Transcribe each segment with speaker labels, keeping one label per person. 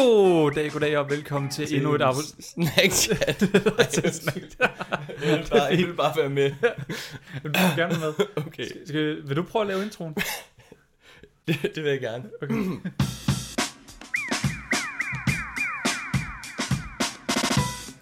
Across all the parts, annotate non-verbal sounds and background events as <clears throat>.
Speaker 1: God dag, god dag og velkommen til, til endnu et afsnit.
Speaker 2: Snackchat. <laughs> <laughs> jeg, vil bare, jeg vil bare være med. <laughs>
Speaker 1: vil du gerne med?
Speaker 2: Okay.
Speaker 1: Skal, skal, vil du prøve at lave introen?
Speaker 2: det, det vil jeg gerne.
Speaker 1: Okay. <clears throat>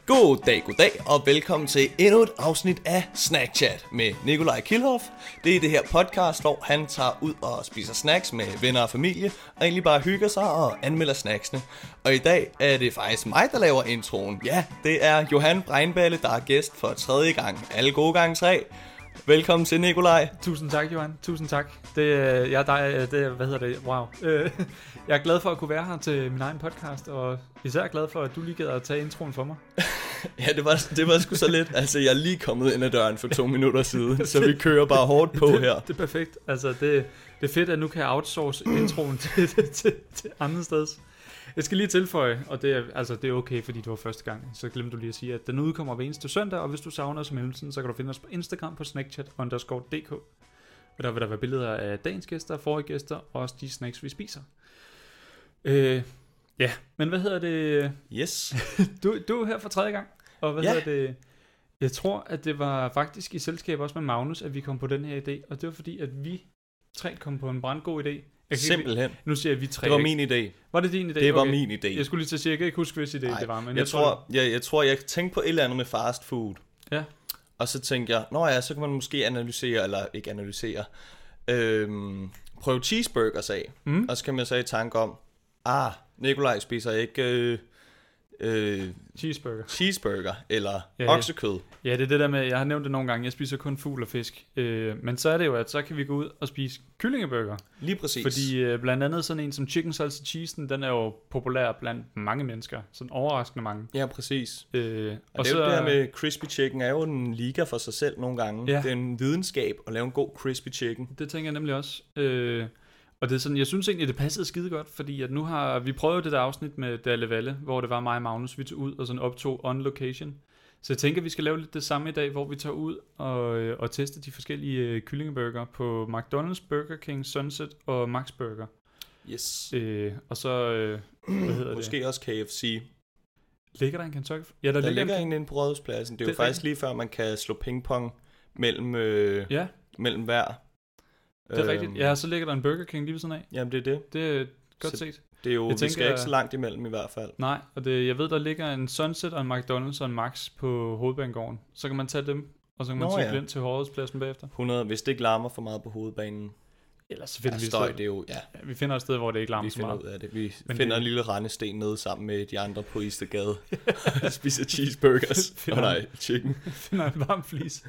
Speaker 2: God dag, god dag, og velkommen til endnu et afsnit af Snackchat med Nikolaj Kilhoff. Det er det her podcast, hvor han tager ud og spiser snacks med venner og familie, og egentlig bare hygger sig og anmelder snacksene. Og i dag er det faktisk mig, der laver introen. Ja, det er Johan Breinballe, der er gæst for tredje gang. Alle gode gange tre. Velkommen til, Nikolaj.
Speaker 1: Tusind tak, Johan. Tusind tak. Det, øh, jeg, dig, det, hvad hedder det? Wow. Øh, <laughs> jeg er glad for at kunne være her til min egen podcast, og især glad for, at du lige gad at tage introen for mig. <laughs> <laughs>
Speaker 2: ja, det var, det var sgu så lidt. Altså, jeg er lige kommet ind ad døren for to minutter siden, så vi kører bare hårdt på <laughs>
Speaker 1: det,
Speaker 2: her.
Speaker 1: Det er perfekt. Altså, det, det er fedt, at nu kan jeg outsource <clears throat> introen til, til, til, til andre steds. Jeg skal lige tilføje, og det er, altså, det er okay, fordi det var første gang, så glemte du lige at sige, at den udkommer hver eneste søndag, og hvis du savner os i mellemtiden, så kan du finde os på Instagram på snackchat underscore dk. Og der vil der være billeder af dagens gæster, forrige gæster, og også de snacks, vi spiser. Øh, ja, men hvad hedder det?
Speaker 2: Yes. <laughs>
Speaker 1: du, du er her for tredje gang, og hvad
Speaker 2: Ja.
Speaker 1: hedder det? Jeg tror, at det var faktisk i selskab også med Magnus, at vi kom på den her idé, og det var fordi, at vi tre kom på en brandgod idé. Jeg kan ikke,
Speaker 2: Simpelthen.
Speaker 1: nu siger jeg, vi tre.
Speaker 2: Det var min idé.
Speaker 1: Var det din idé?
Speaker 2: Det var
Speaker 1: Okay.
Speaker 2: min idé.
Speaker 1: Jeg skulle lige til at sige, jeg kan ikke huske, hvis idé
Speaker 2: Nej,
Speaker 1: det var, men
Speaker 2: jeg, tror, jeg, jeg tror, jeg tænkte på et eller andet med fast food.
Speaker 1: Ja.
Speaker 2: Og så tænkte jeg, nå ja, så kan man måske analysere, eller ikke analysere, øhm, prøve cheeseburgers af.
Speaker 1: Mm.
Speaker 2: Og så kan man så i tanke om, ah, Nikolaj spiser ikke øh, øh,
Speaker 1: Cheeseburger.
Speaker 2: cheeseburger eller
Speaker 1: Ja,
Speaker 2: ja,
Speaker 1: ja.
Speaker 2: oksekød.
Speaker 1: Ja, det er det der med, jeg har nævnt det nogle gange, jeg spiser kun fugl og fisk. Øh, men så er det jo, at så kan vi gå ud og spise kyllingeburger.
Speaker 2: Lige præcis.
Speaker 1: Fordi øh, blandt andet sådan en som chicken salsa cheese, den er jo populær blandt mange mennesker. Sådan overraskende mange.
Speaker 2: Ja, præcis.
Speaker 1: Øh,
Speaker 2: Og, og det, jo det her med crispy chicken er jo en liga for sig selv nogle gange.
Speaker 1: Ja.
Speaker 2: Det er en videnskab at lave en god crispy chicken.
Speaker 1: Det tænker jeg nemlig også. Øh, og det er sådan, jeg synes egentlig, det passede skide godt, fordi at nu har vi prøvet det der afsnit med Dalle Valle, hvor det var mig og Magnus, vi tog ud og sådan optog on location. Så jeg tænker, vi skal lave lidt det samme i dag, hvor vi tager ud og, øh, og tester de forskellige øh, kyllingeburger på McDonald's, Burger King, Sunset og Max Burger.
Speaker 2: Yes.
Speaker 1: Øh, og så, øh, hvad hedder
Speaker 2: Måske
Speaker 1: det?
Speaker 2: også KFC.
Speaker 1: Ligger der en Kentucky? Ja, der,
Speaker 2: Der ligger
Speaker 1: en,
Speaker 2: en inde på Rådhuspladsen. Det er
Speaker 1: Det
Speaker 2: jo faktisk lige før, man kan slå pingpong mellem, øh,
Speaker 1: Ja,
Speaker 2: mellem hver.
Speaker 1: Det er rigtigt. Ja, så ligger der en Burger King lige ved siden af.
Speaker 2: Jamen, det er det.
Speaker 1: Det er godt
Speaker 2: Så-
Speaker 1: set.
Speaker 2: Det er jo,
Speaker 1: Jeg
Speaker 2: vi
Speaker 1: tænker-
Speaker 2: skal ikke så langt imellem i hvert fald.
Speaker 1: Nej, og det, jeg ved, der ligger en Sunset og en McDonald's og en Max på hovedbanegården. Så kan man tage dem, og så kan man
Speaker 2: Nå,
Speaker 1: cykle
Speaker 2: ja.
Speaker 1: ind til Rådhuspladsen bagefter.
Speaker 2: 100, hvis det ikke larmer for meget på hovedbanen.
Speaker 1: Ellers så
Speaker 2: Ja,
Speaker 1: finder vi et
Speaker 2: støj,
Speaker 1: sted.
Speaker 2: det er jo, ja,
Speaker 1: Ja, vi finder et sted, hvor det ikke larmer
Speaker 2: vi
Speaker 1: så
Speaker 2: finder
Speaker 1: meget.
Speaker 2: ud af det. Vi
Speaker 1: Men
Speaker 2: finder
Speaker 1: det-
Speaker 2: en lille rendesten ned sammen med de andre på Istergade. og <laughs> spiser cheeseburgers. <laughs>
Speaker 1: Finder-
Speaker 2: oh, nej, chicken. <laughs>
Speaker 1: finder en varm flis.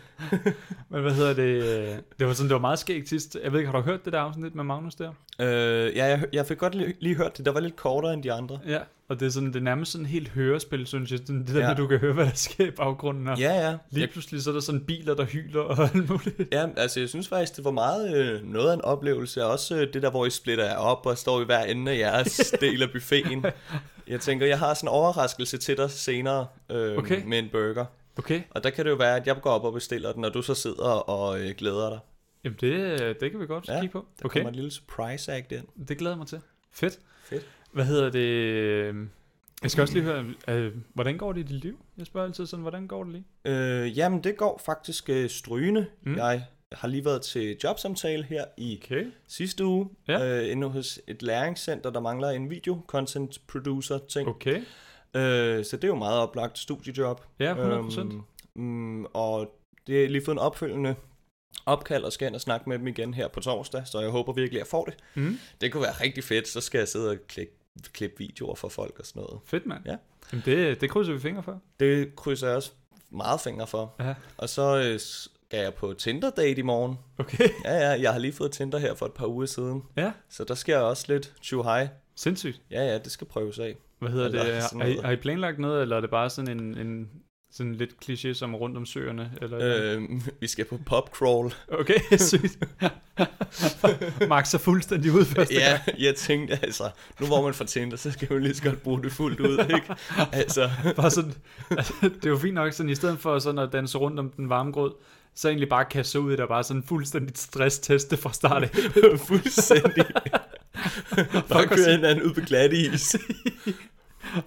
Speaker 1: Men hvad hedder det? Det var sådan, det var meget skægt sidst. Jeg ved ikke, har du hørt det der afsnit med Magnus der?
Speaker 2: Øh, ja, jeg, jeg fik godt lige, lige hørt det. Der var lidt kortere end de andre.
Speaker 1: Ja, og det er sådan, det er nærmest sådan helt hørespil, synes jeg. Sådan Det der
Speaker 2: Ja.
Speaker 1: du kan høre, hvad der sker i baggrunden. Og
Speaker 2: Ja, ja.
Speaker 1: lige
Speaker 2: Jeg,
Speaker 1: pludselig så er der sådan biler, der hyler og <laughs> alt muligt.
Speaker 2: ja, altså jeg synes faktisk, det var meget øh, noget af en oplevelse. Også øh, det der, hvor I splitter jer op og står i hver ende af jeres <laughs> del af buffeten. Jeg tænker, jeg har sådan en overraskelse til dig senere øh,
Speaker 1: Okay.
Speaker 2: med en burger.
Speaker 1: Okay,
Speaker 2: Og der kan det jo være, at jeg går op og bestiller den, og du så sidder og øh, glæder dig.
Speaker 1: jamen det, det kan vi godt
Speaker 2: Ja,
Speaker 1: kigge på.
Speaker 2: Der
Speaker 1: Okay,
Speaker 2: kommer en lille surprise act ind.
Speaker 1: det glæder jeg mig til. Fedt.
Speaker 2: Fedt.
Speaker 1: Hvad hedder det? Jeg skal også lige høre, øh, hvordan går det i dit liv? Jeg spørger altid sådan, hvordan går det lige?
Speaker 2: Øh, jamen, det går faktisk øh, strygende.
Speaker 1: Mm.
Speaker 2: Jeg har lige været til jobsamtale her i
Speaker 1: Okay.
Speaker 2: sidste uge.
Speaker 1: Ja.
Speaker 2: Øh, inde hos et læringscenter, der mangler en video content producer ting.
Speaker 1: Okay.
Speaker 2: Øh, så det er jo meget oplagt studiejob.
Speaker 1: Ja, 100%.
Speaker 2: Øhm, mm, og det er lige fået en opfølgende opkald og skal ind og snakke med dem igen her på torsdag, så jeg håber virkelig, at jeg får det.
Speaker 1: Mm.
Speaker 2: Det kunne være rigtig fedt, så skal jeg sidde og klikke, klippe videoer for folk og sådan noget.
Speaker 1: Fedt, mand.
Speaker 2: Ja.
Speaker 1: Jamen det, det krydser vi fingre for.
Speaker 2: Det krydser jeg også meget fingre for.
Speaker 1: Ja.
Speaker 2: Og så øh, skal jeg på Tinder-date i morgen.
Speaker 1: Okay. <laughs>
Speaker 2: Ja, ja, jeg har lige fået Tinder her for et par uger siden.
Speaker 1: Ja,
Speaker 2: Så der sker også lidt hej.
Speaker 1: sindssygt.
Speaker 2: Ja, ja, det skal prøves af.
Speaker 1: Hvad hedder
Speaker 2: Eller
Speaker 1: det?
Speaker 2: sådan
Speaker 1: Har har I planlagt noget, eller er det bare sådan en, en sådan lidt kliché som rundt om søerne? Eller?
Speaker 2: Øh, vi skal på popcrawl.
Speaker 1: Okay, <laughs> sygt. <laughs> Max er fuldstændig ud første
Speaker 2: Ja, jeg tænkte altså, nu hvor man får Tinder, så skal man lige så godt bruge det fuldt ud, ikke? Altså,
Speaker 1: Bare sådan, altså, det er jo fint nok, sådan, i stedet for sådan at danse rundt om den varme grød, så egentlig bare kaste ud i det, og bare sådan fuldstændig stressteste fra start af. <laughs>
Speaker 2: fuldstændig. Bare køre hinanden ud på glatte is.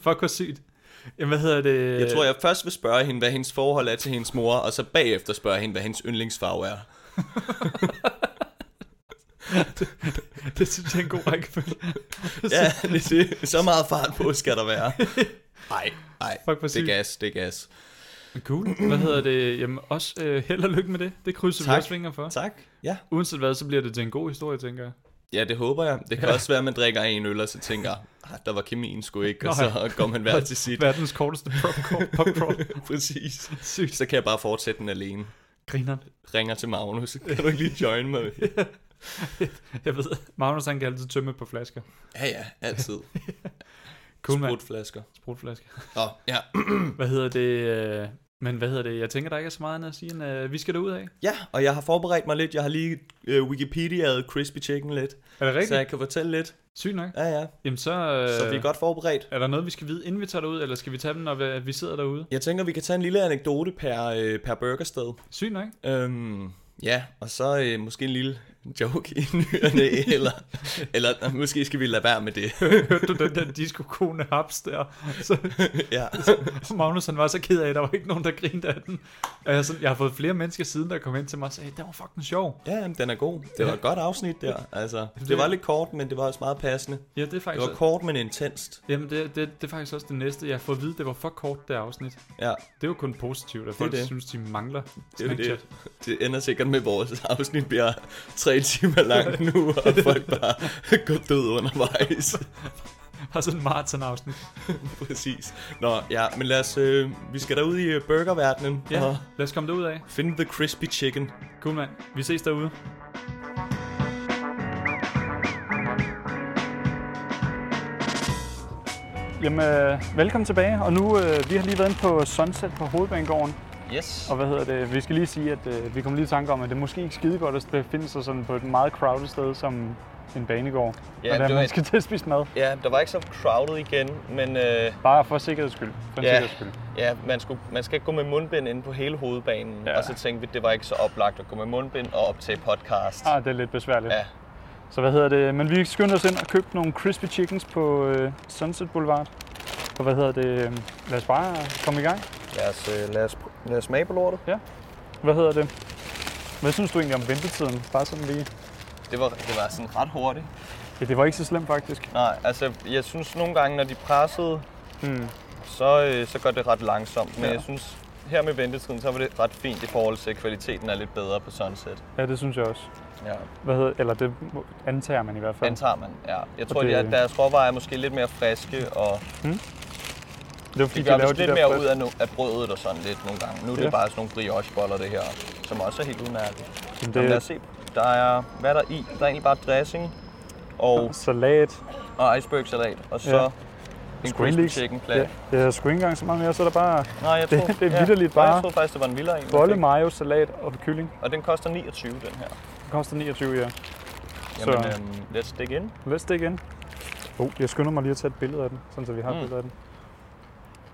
Speaker 1: Fuck, hvor sygt. Jamen, hvad hedder det?
Speaker 2: Jeg tror, jeg først vil spørge hende, hvad hendes forhold er til hendes mor, og så bagefter spørge hende, hvad hendes yndlingsfarve er. <laughs>
Speaker 1: det synes jeg er en god rækkefølge.
Speaker 2: Ja, det, det, så meget fart på skal der være. Nej, nej, det er gas, det er gas.
Speaker 1: Cool. Hvad hedder det? Jamen, også øh, held og lykke med det. Det krydser vi
Speaker 2: Tak.
Speaker 1: også fingre for.
Speaker 2: Tak. Ja.
Speaker 1: Uanset hvad, så bliver det til en god historie, tænker jeg.
Speaker 2: Ja, det håber jeg. Det kan
Speaker 1: Ja.
Speaker 2: også være, at man drikker en øl, og så tænker, der var kemien sgu ikke, og
Speaker 1: Nå,
Speaker 2: så går man hver <laughs> til sit.
Speaker 1: Verdens korteste pop pop crawl. <laughs>
Speaker 2: Præcis.
Speaker 1: Sygt.
Speaker 2: Så kan jeg bare fortsætte den alene.
Speaker 1: Griner.
Speaker 2: Ringer til Magnus. Kan du ikke lige join mig? <laughs>
Speaker 1: Jeg ved, Magnus han kan altid tømme på flasker.
Speaker 2: Ja, ja, altid.
Speaker 1: Cool.
Speaker 2: Sprutflasker.
Speaker 1: Sprutflasker.
Speaker 2: Nå, ja.
Speaker 1: Hvad hedder det? Øh, Men hvad hedder det? Jeg tænker, der ikke er så meget andet at sige, end uh, vi skal derud af.
Speaker 2: Ja, og jeg har forberedt mig lidt. Jeg har lige uh, Wikipediaet Crispy Chicken lidt,
Speaker 1: Er det rigtigt?
Speaker 2: så jeg kan fortælle lidt.
Speaker 1: Sygt nok.
Speaker 2: Ja, ja.
Speaker 1: Jamen så... Øh,
Speaker 2: Så vi er godt forberedt.
Speaker 1: Er der noget, vi skal vide, inden vi tager derud, eller skal vi tage dem, når vi, vi sidder derude?
Speaker 2: Jeg tænker, vi kan tage en lille anekdote per, øh, per burgersted.
Speaker 1: Sygt nok.
Speaker 2: Øhm, ja, og så øh, måske en lille joke i nyerne, <laughs> eller, eller måske skal vi lade være med det. <laughs>
Speaker 1: Hørte du den der disco-kone haps der? Så <laughs>
Speaker 2: ja.
Speaker 1: Magnus han var så ked af, at der var ikke nogen, der grinede af den. Og jeg, sådan, jeg har fået flere mennesker siden, der kom ind til mig og sagde, den var fucking sjov.
Speaker 2: Ja, jamen, den er god. Det var et godt afsnit der. Altså, det var lidt kort, men det var også meget passende.
Speaker 1: Ja, det er
Speaker 2: Det
Speaker 1: faktisk...
Speaker 2: var kort, men intenst.
Speaker 1: Jamen, det, det, det er faktisk også det næste. Jeg har fået at vide, det var for kort, det afsnit.
Speaker 2: Ja,
Speaker 1: Det er jo kun positivt, at folk
Speaker 2: det.
Speaker 1: synes, de mangler
Speaker 2: det det. Det ender sikkert med, at vores afsnit bliver tre timer langt <laughs> nu, og folk bare <laughs> går død undervejs.
Speaker 1: Har sådan en maraton-afsnit. <laughs>
Speaker 2: Præcis. Nå, ja, men lad os, øh, vi skal derud i øh, burgerverdenen
Speaker 1: Ja,
Speaker 2: og
Speaker 1: lad os komme derud af.
Speaker 2: finde the crispy chicken.
Speaker 1: Cool, mand. Vi ses derude. Jamen, øh, velkommen tilbage. Og nu, øh, vi har lige været inde på Sunset på Hovedbanegården.
Speaker 2: Yes.
Speaker 1: Og hvad hedder det? Vi skal lige sige, at øh, vi kommer lige i tanke om, at det er måske ikke skide godt at befinde sig sådan på et meget crowded sted som en banegård.
Speaker 2: Ja, det
Speaker 1: man
Speaker 2: var-
Speaker 1: skal til at spise mad.
Speaker 2: Ja, der var ikke så crowded igen, men øh,
Speaker 1: Bare for sikkerheds skyld. For
Speaker 2: Ja.
Speaker 1: sikkerheds skyld.
Speaker 2: ja, man, skulle, man skal ikke gå med mundbind inde på hele hovedbanen.
Speaker 1: Ja.
Speaker 2: Og så tænkte vi, det var ikke så oplagt at gå med mundbind og optage podcast.
Speaker 1: Ah, det er lidt besværligt.
Speaker 2: Ja,
Speaker 1: Så hvad hedder det? Men vi skyndte os ind og købte nogle crispy chickens på øh, Sunset Boulevard. Og hvad hedder det? Lad os bare komme i gang.
Speaker 2: lad os, øh, lad os, lad os smage på lortet.
Speaker 1: Hvad hedder det? Hvad synes du egentlig om ventetiden? Bare sådan lige.
Speaker 2: Det var, det var sådan ret hurtigt.
Speaker 1: Ja, det var ikke så slemt faktisk.
Speaker 2: Nej, altså jeg synes nogle gange, når de pressede,
Speaker 1: Hmm.
Speaker 2: så, øh, så går det ret langsomt. Men
Speaker 1: Ja.
Speaker 2: jeg synes, her med ventetiden, så var det ret fint i forhold til, at kvaliteten er lidt bedre på Sunset.
Speaker 1: Ja, det synes jeg også.
Speaker 2: Ja,
Speaker 1: Hvad hedder, eller det antager man i hvert fald.
Speaker 2: den tager man. Ja. Jeg tror,
Speaker 1: det-
Speaker 2: det... at deres råvarer er måske lidt mere friske, og
Speaker 1: det var fordi,
Speaker 2: de
Speaker 1: de,
Speaker 2: gør
Speaker 1: de
Speaker 2: lidt
Speaker 1: der
Speaker 2: mere
Speaker 1: frisk-
Speaker 2: ud af, no- af brødet og sådan lidt nogle gange. Nu er det
Speaker 1: Ja.
Speaker 2: bare sådan nogle briocheboller, det her, som også er helt udmærket.
Speaker 1: Jamen,
Speaker 2: Jamen, lad os
Speaker 1: det,
Speaker 2: se. Der er, hvad er der i? Der er egentlig bare dressing og,
Speaker 1: salat.
Speaker 2: og iceberg-salat, og så
Speaker 1: Ja.
Speaker 2: en crispy chicken
Speaker 1: ikke-
Speaker 2: plat.
Speaker 1: Ja, det er sgu ikke engang så meget mere, så er der bare
Speaker 2: Nej, jeg
Speaker 1: Det-
Speaker 2: tror,
Speaker 1: det er vitterligt
Speaker 2: Nej,
Speaker 1: bare
Speaker 2: Jeg troede faktisk, det var en vildere en.
Speaker 1: bolle, mayo, salat og kylling.
Speaker 2: Og den koster 29, den her.
Speaker 1: Det koster 29, ja.
Speaker 2: Jamen,
Speaker 1: Så-
Speaker 2: øhm, let's dig in.
Speaker 1: Let's dig in. Oh, jeg skynder mig lige at tage et billede af den, sådan så vi har et
Speaker 2: Mm.
Speaker 1: billede af den.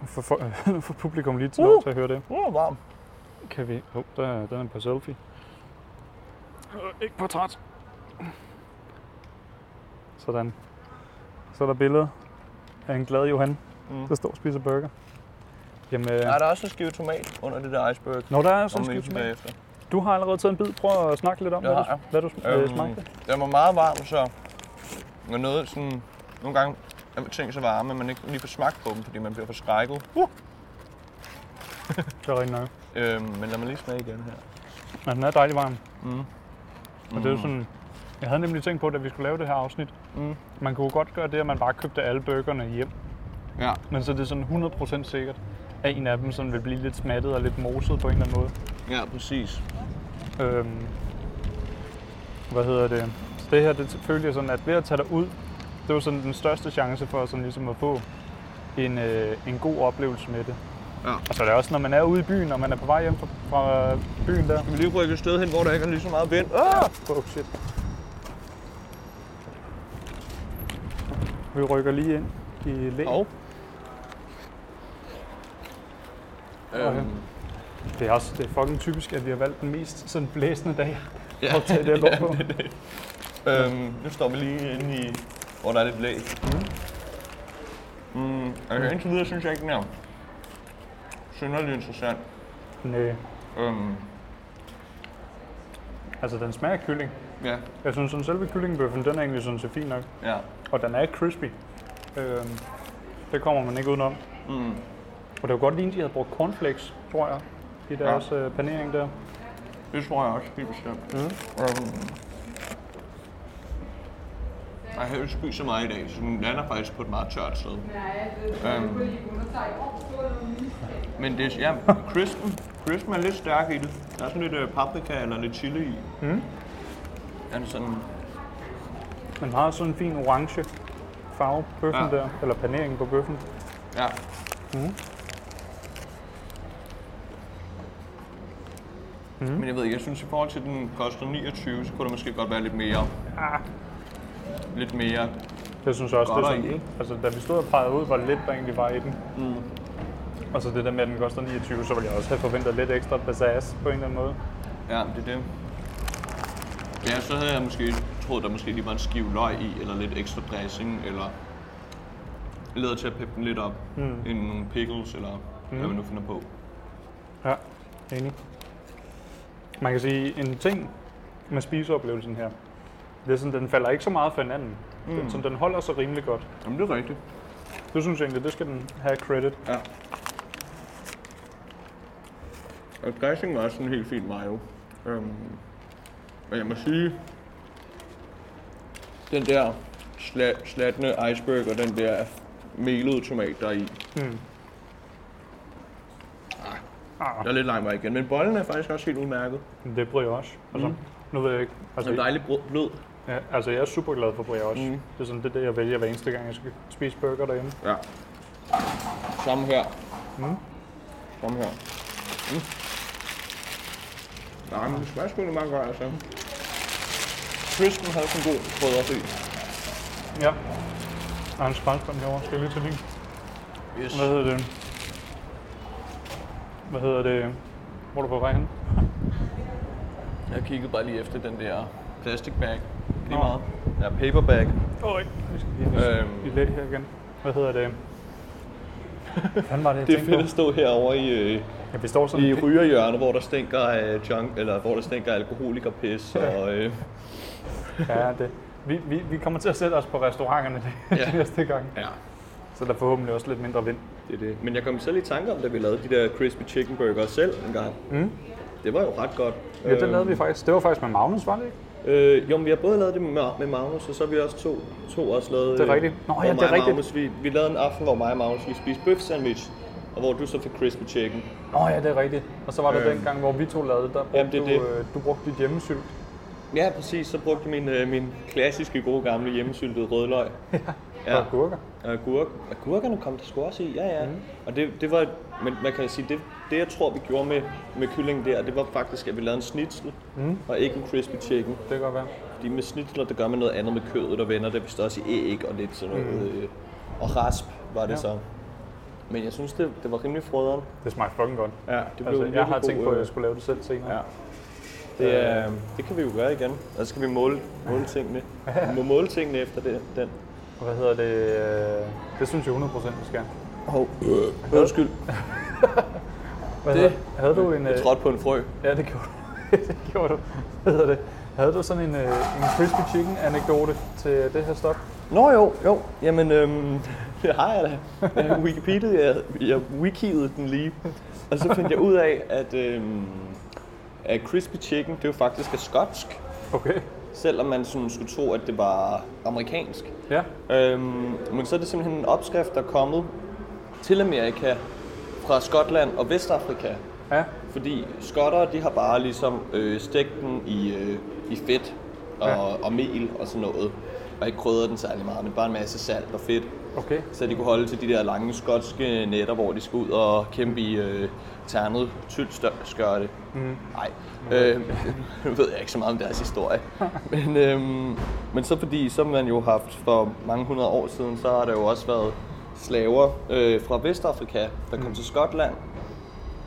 Speaker 1: For, for, for publikum lige til lov til at høre det.
Speaker 2: Uh, varm.
Speaker 1: Kan vi... Oh, der, er- den er på selfie. Øh, ikke portræt. Sådan. Så er der billede af en glad Johan,
Speaker 2: Mm.
Speaker 1: der står og spiser burger. Jamen, øh,
Speaker 2: Ja, der er også en skive tomat under det der iceberg.
Speaker 1: når der er sådan en skive tomat.
Speaker 2: bagefter.
Speaker 1: Du har allerede taget en bid. Prøv at snakke lidt om,
Speaker 2: Det
Speaker 1: hvad, du, hvad du øh,
Speaker 2: Øhm,
Speaker 1: smagte.
Speaker 2: Den var meget varm, så med noget sådan... Nogle gange er ting så varme, at man ikke lige får smagt på dem, fordi man bliver forskrækket. Uh.
Speaker 1: Det er rigtig nok.
Speaker 2: Øhm, men lad mig lige smage igen her.
Speaker 1: Men den er dejlig varm.
Speaker 2: Mm.
Speaker 1: Og det er jo sådan... Jeg havde nemlig tænkt på, da vi skulle lave det her afsnit,
Speaker 2: Mm.
Speaker 1: man kunne godt gøre det, at man bare købte alle burgerne hjem.
Speaker 2: Ja.
Speaker 1: Men så er det sådan 100% sikkert, at en af dem sådan vil blive lidt smattet og lidt moset på en eller anden måde.
Speaker 2: Ja, præcis.
Speaker 1: Øhm, hvad hedder det? Så det her, det følte jeg sådan, at ved at tage dig ud, det var sådan den største chance for sådan ligesom at få en, øh, en god oplevelse med det.
Speaker 2: Ja.
Speaker 1: Og så er det også, når man er ude i byen, og man er på vej hjem fra, fra byen der.
Speaker 2: Kan vi lige rykke et sted hen, hvor der ikke er lige så meget vind?
Speaker 1: Ah! Oh shit. Vi rykker lige ind i læ.
Speaker 2: Og?
Speaker 1: Okay. Det er også det er fucking typisk, at vi har valgt den mest sådan blæsende dag.
Speaker 2: Ja,
Speaker 1: at tage det <laughs> her på.
Speaker 2: Øhm, nu står vi lige inde i, hvor der er lidt læg. Mm, altså indtil videre synes jeg ikke, den er synderligt interessant.
Speaker 1: Nej.
Speaker 2: Øhm,
Speaker 1: Altså, den smager af kylling.
Speaker 2: ja,
Speaker 1: Jeg synes, sådan selve kyllingebøffen, den er egentlig sådan set fin nok.
Speaker 2: ja.
Speaker 1: Og den er crispy. Øhm, det kommer man ikke udenom.
Speaker 2: Mm.
Speaker 1: Og det var godt lige, at de havde brugt cornflakes, tror jeg, i deres ja. øh, panering der.
Speaker 2: Det tror jeg også, helt bestemt.
Speaker 1: Mm.
Speaker 2: Øhm, jeg har ikke spist så meget i dag, så den lander faktisk på et meget tørt sted. Øhm, men det er, ja, crispen, crispen er lidt stærk i det. Der er sådan lidt øh, paprika eller lidt chili i.
Speaker 1: Mm.
Speaker 2: Den er sådan,
Speaker 1: Den har sådan en fin orange farve, bøffen
Speaker 2: Ja.
Speaker 1: der, eller paneringen på bøffen.
Speaker 2: ja.
Speaker 1: Mm.
Speaker 2: Mm. Men jeg ved ikke, jeg synes i forhold til, at den koster 29, så kunne det måske godt være lidt mere,
Speaker 1: Ah,
Speaker 2: lidt mere
Speaker 1: det synes jeg også, det er sådan,
Speaker 2: ikke?
Speaker 1: altså da vi stod og pegede ud, hvor lidt der egentlig var i den.
Speaker 2: Mm.
Speaker 1: Og så det der med, at den koster 29, så ville jeg også have forventet lidt ekstra pizzazz på en eller anden måde.
Speaker 2: Ja, det er det. Ja, så havde jeg måske troet, der måske lige var en skive løg i, eller lidt ekstra dressing, eller lavet til at peppe den lidt op.
Speaker 1: Mm.
Speaker 2: En nogle pickles, eller mm. hvad man nu finder på.
Speaker 1: Ja, enig. Man kan sige, en ting med spiseoplevelsen her, det er sådan, den falder ikke så meget for hinanden. Mm. Den, sådan, den holder sig rimelig godt.
Speaker 2: Jamen, det er rigtigt.
Speaker 1: Det synes jeg egentlig, det skal den have credit.
Speaker 2: Ja. Og dressing var også sådan helt fint mayo. Øhm, men jeg må sige, den der sla- slatne iceberg og den der melede tomat, der er i,
Speaker 1: Mm. Ah,
Speaker 2: der er lidt lang vej igen. Men bollen er faktisk også helt udmærket.
Speaker 1: det er brioche. Altså,
Speaker 2: Mm.
Speaker 1: nu ved jeg ikke.
Speaker 2: Altså,
Speaker 1: Altså,
Speaker 2: dejligt brød- blød.
Speaker 1: Ja, altså, jeg er super glad for brioche.
Speaker 2: Mm.
Speaker 1: Det er sådan, det er det, jeg vælger hver eneste gang, jeg skal spise burger derhjemme.
Speaker 2: Ja. Samme her.
Speaker 1: Mm.
Speaker 2: Samme her. Mm. Nej, men det smager sgu meget godt, altså. Crispen havde sådan god krydder i.
Speaker 1: Ja. Der er en skraldspand herovre. Skal jeg lige til din?
Speaker 2: Yes.
Speaker 1: Hvad hedder det? Hvad hedder det? Hvor er du på vej hen?
Speaker 2: Jeg kiggede bare lige efter den der plastic bag. Lige meget. Ja, paper bag.
Speaker 1: Åh, oh, ikke. Vi skal lige
Speaker 2: Øhm.
Speaker 1: i her igen. Hvad hedder det? <laughs> Hvad var det, jeg
Speaker 2: Det er fedt
Speaker 1: på?
Speaker 2: at stå herovre i, øh,
Speaker 1: Ja, vi står sådan
Speaker 2: i rygerhjørnet, hvor der stinker af junk, eller hvor der stinker af alkoholikerpis. Og, øh,
Speaker 1: Ja, det. Vi, vi, vi kommer til at sætte os på restauranterne det,
Speaker 2: Ja. <laughs>
Speaker 1: ja. næste gang.
Speaker 2: ja,
Speaker 1: Så der er forhåbentlig også lidt mindre vind.
Speaker 2: det er det. Men jeg kom selv i tanke om, da vi lavede de der crispy chicken burger selv en gang.
Speaker 1: Mm.
Speaker 2: Det var jo ret godt.
Speaker 1: Ja, det
Speaker 2: Øhm,
Speaker 1: lavede vi faktisk. Det var faktisk med Magnus, var det ikke?
Speaker 2: Øh, jo, men vi har både lavet det med, med Magnus, og så har vi også to, to også lavet...
Speaker 1: Det er
Speaker 2: øh,
Speaker 1: rigtigt. Nå, ja, det er rigtigt.
Speaker 2: Magnus, vi, vi lavede en aften, hvor mig og Magnus vi spiste bøf sandwich, og hvor du så fik crispy chicken.
Speaker 1: Nå ja, det er rigtigt. Og så var der
Speaker 2: Øhm.
Speaker 1: den gang, hvor vi to lavede, der brugte
Speaker 2: Jamen, det
Speaker 1: du,
Speaker 2: det.
Speaker 1: øh, du brugte dit hjemmesylt.
Speaker 2: Ja, præcis. Så brugte jeg min, øh, min klassiske gode gamle hjemmesyltede rødløg.
Speaker 1: Ja. <laughs> Og gurker.
Speaker 2: Og agurk. Agurkerne kom der sgu også i, ja ja. Mm. Og det, det var, men man kan sige, det, det jeg tror vi gjorde med, med kyllingen der, det var faktisk, at vi lavede en snitsel,
Speaker 1: Mm.
Speaker 2: og ikke en crispy chicken.
Speaker 1: Det kan godt være.
Speaker 2: Fordi med snitsler, der gør man noget andet med kødet, og vender det vist også i æg og lidt sådan noget. Mm. Øh, og rasp var det
Speaker 1: Ja.
Speaker 2: så. Men jeg synes, det, det var rimelig frøderen.
Speaker 1: Det smagte fucking godt.
Speaker 2: Ja, det blev
Speaker 1: Altså, jeg har
Speaker 2: virkelig
Speaker 1: tænkt
Speaker 2: god,
Speaker 1: på, at
Speaker 2: øh,
Speaker 1: jeg skulle lave det selv senere.
Speaker 2: Ja. Det, er, det kan vi jo gøre igen. Og så skal vi måle, måle tingene. Vi må måle tingene efter det, den.
Speaker 1: Og Hvad hedder det? øh, Det synes jeg 100% vi skal.
Speaker 2: Hov. Øh, undskyld. <laughs>
Speaker 1: Hvad
Speaker 2: Det-
Speaker 1: havde, havde du en...
Speaker 2: Jeg
Speaker 1: øh,
Speaker 2: trådte på en frø.
Speaker 1: Ja, det gjorde du. <laughs> det gjorde du. Hvad hedder det? Havde du sådan en, øh, en crispy chicken anekdote til det her stop?
Speaker 2: Nå jo, jo. Jamen, øhm, <laughs> det har jeg da. Jeg Wikipedia, jeg, jeg wikiede den lige. Og så fandt jeg ud af, at, øhm, at crispy chicken, det er jo faktisk er skotsk.
Speaker 1: Okay.
Speaker 2: Selvom man sådan skulle tro, at det var amerikansk.
Speaker 1: Ja.
Speaker 2: Øhm, men så er det simpelthen en opskrift, der er kommet til Amerika fra Skotland og Vestafrika.
Speaker 1: Ja.
Speaker 2: Fordi skotter, de har bare ligesom øh, stegt den i, øh, i fedt og,
Speaker 1: Ja.
Speaker 2: og mel og sådan noget. Og ikke krydret den særlig meget, men bare en masse salt og fedt.
Speaker 1: Okay.
Speaker 2: Så de kunne holde til de der lange skotske nætter, hvor de skulle ud og kæmpe i øh, ternet tylt stør- skørte.
Speaker 1: Mm.
Speaker 2: Nej, øh, <laughs> nu ved jeg ikke så meget om deres historie. <laughs> Men, øh, men så fordi, som man jo har haft for mange hundrede år siden, så har der jo også været slaver øh, fra Vestafrika, der kom til Skotland.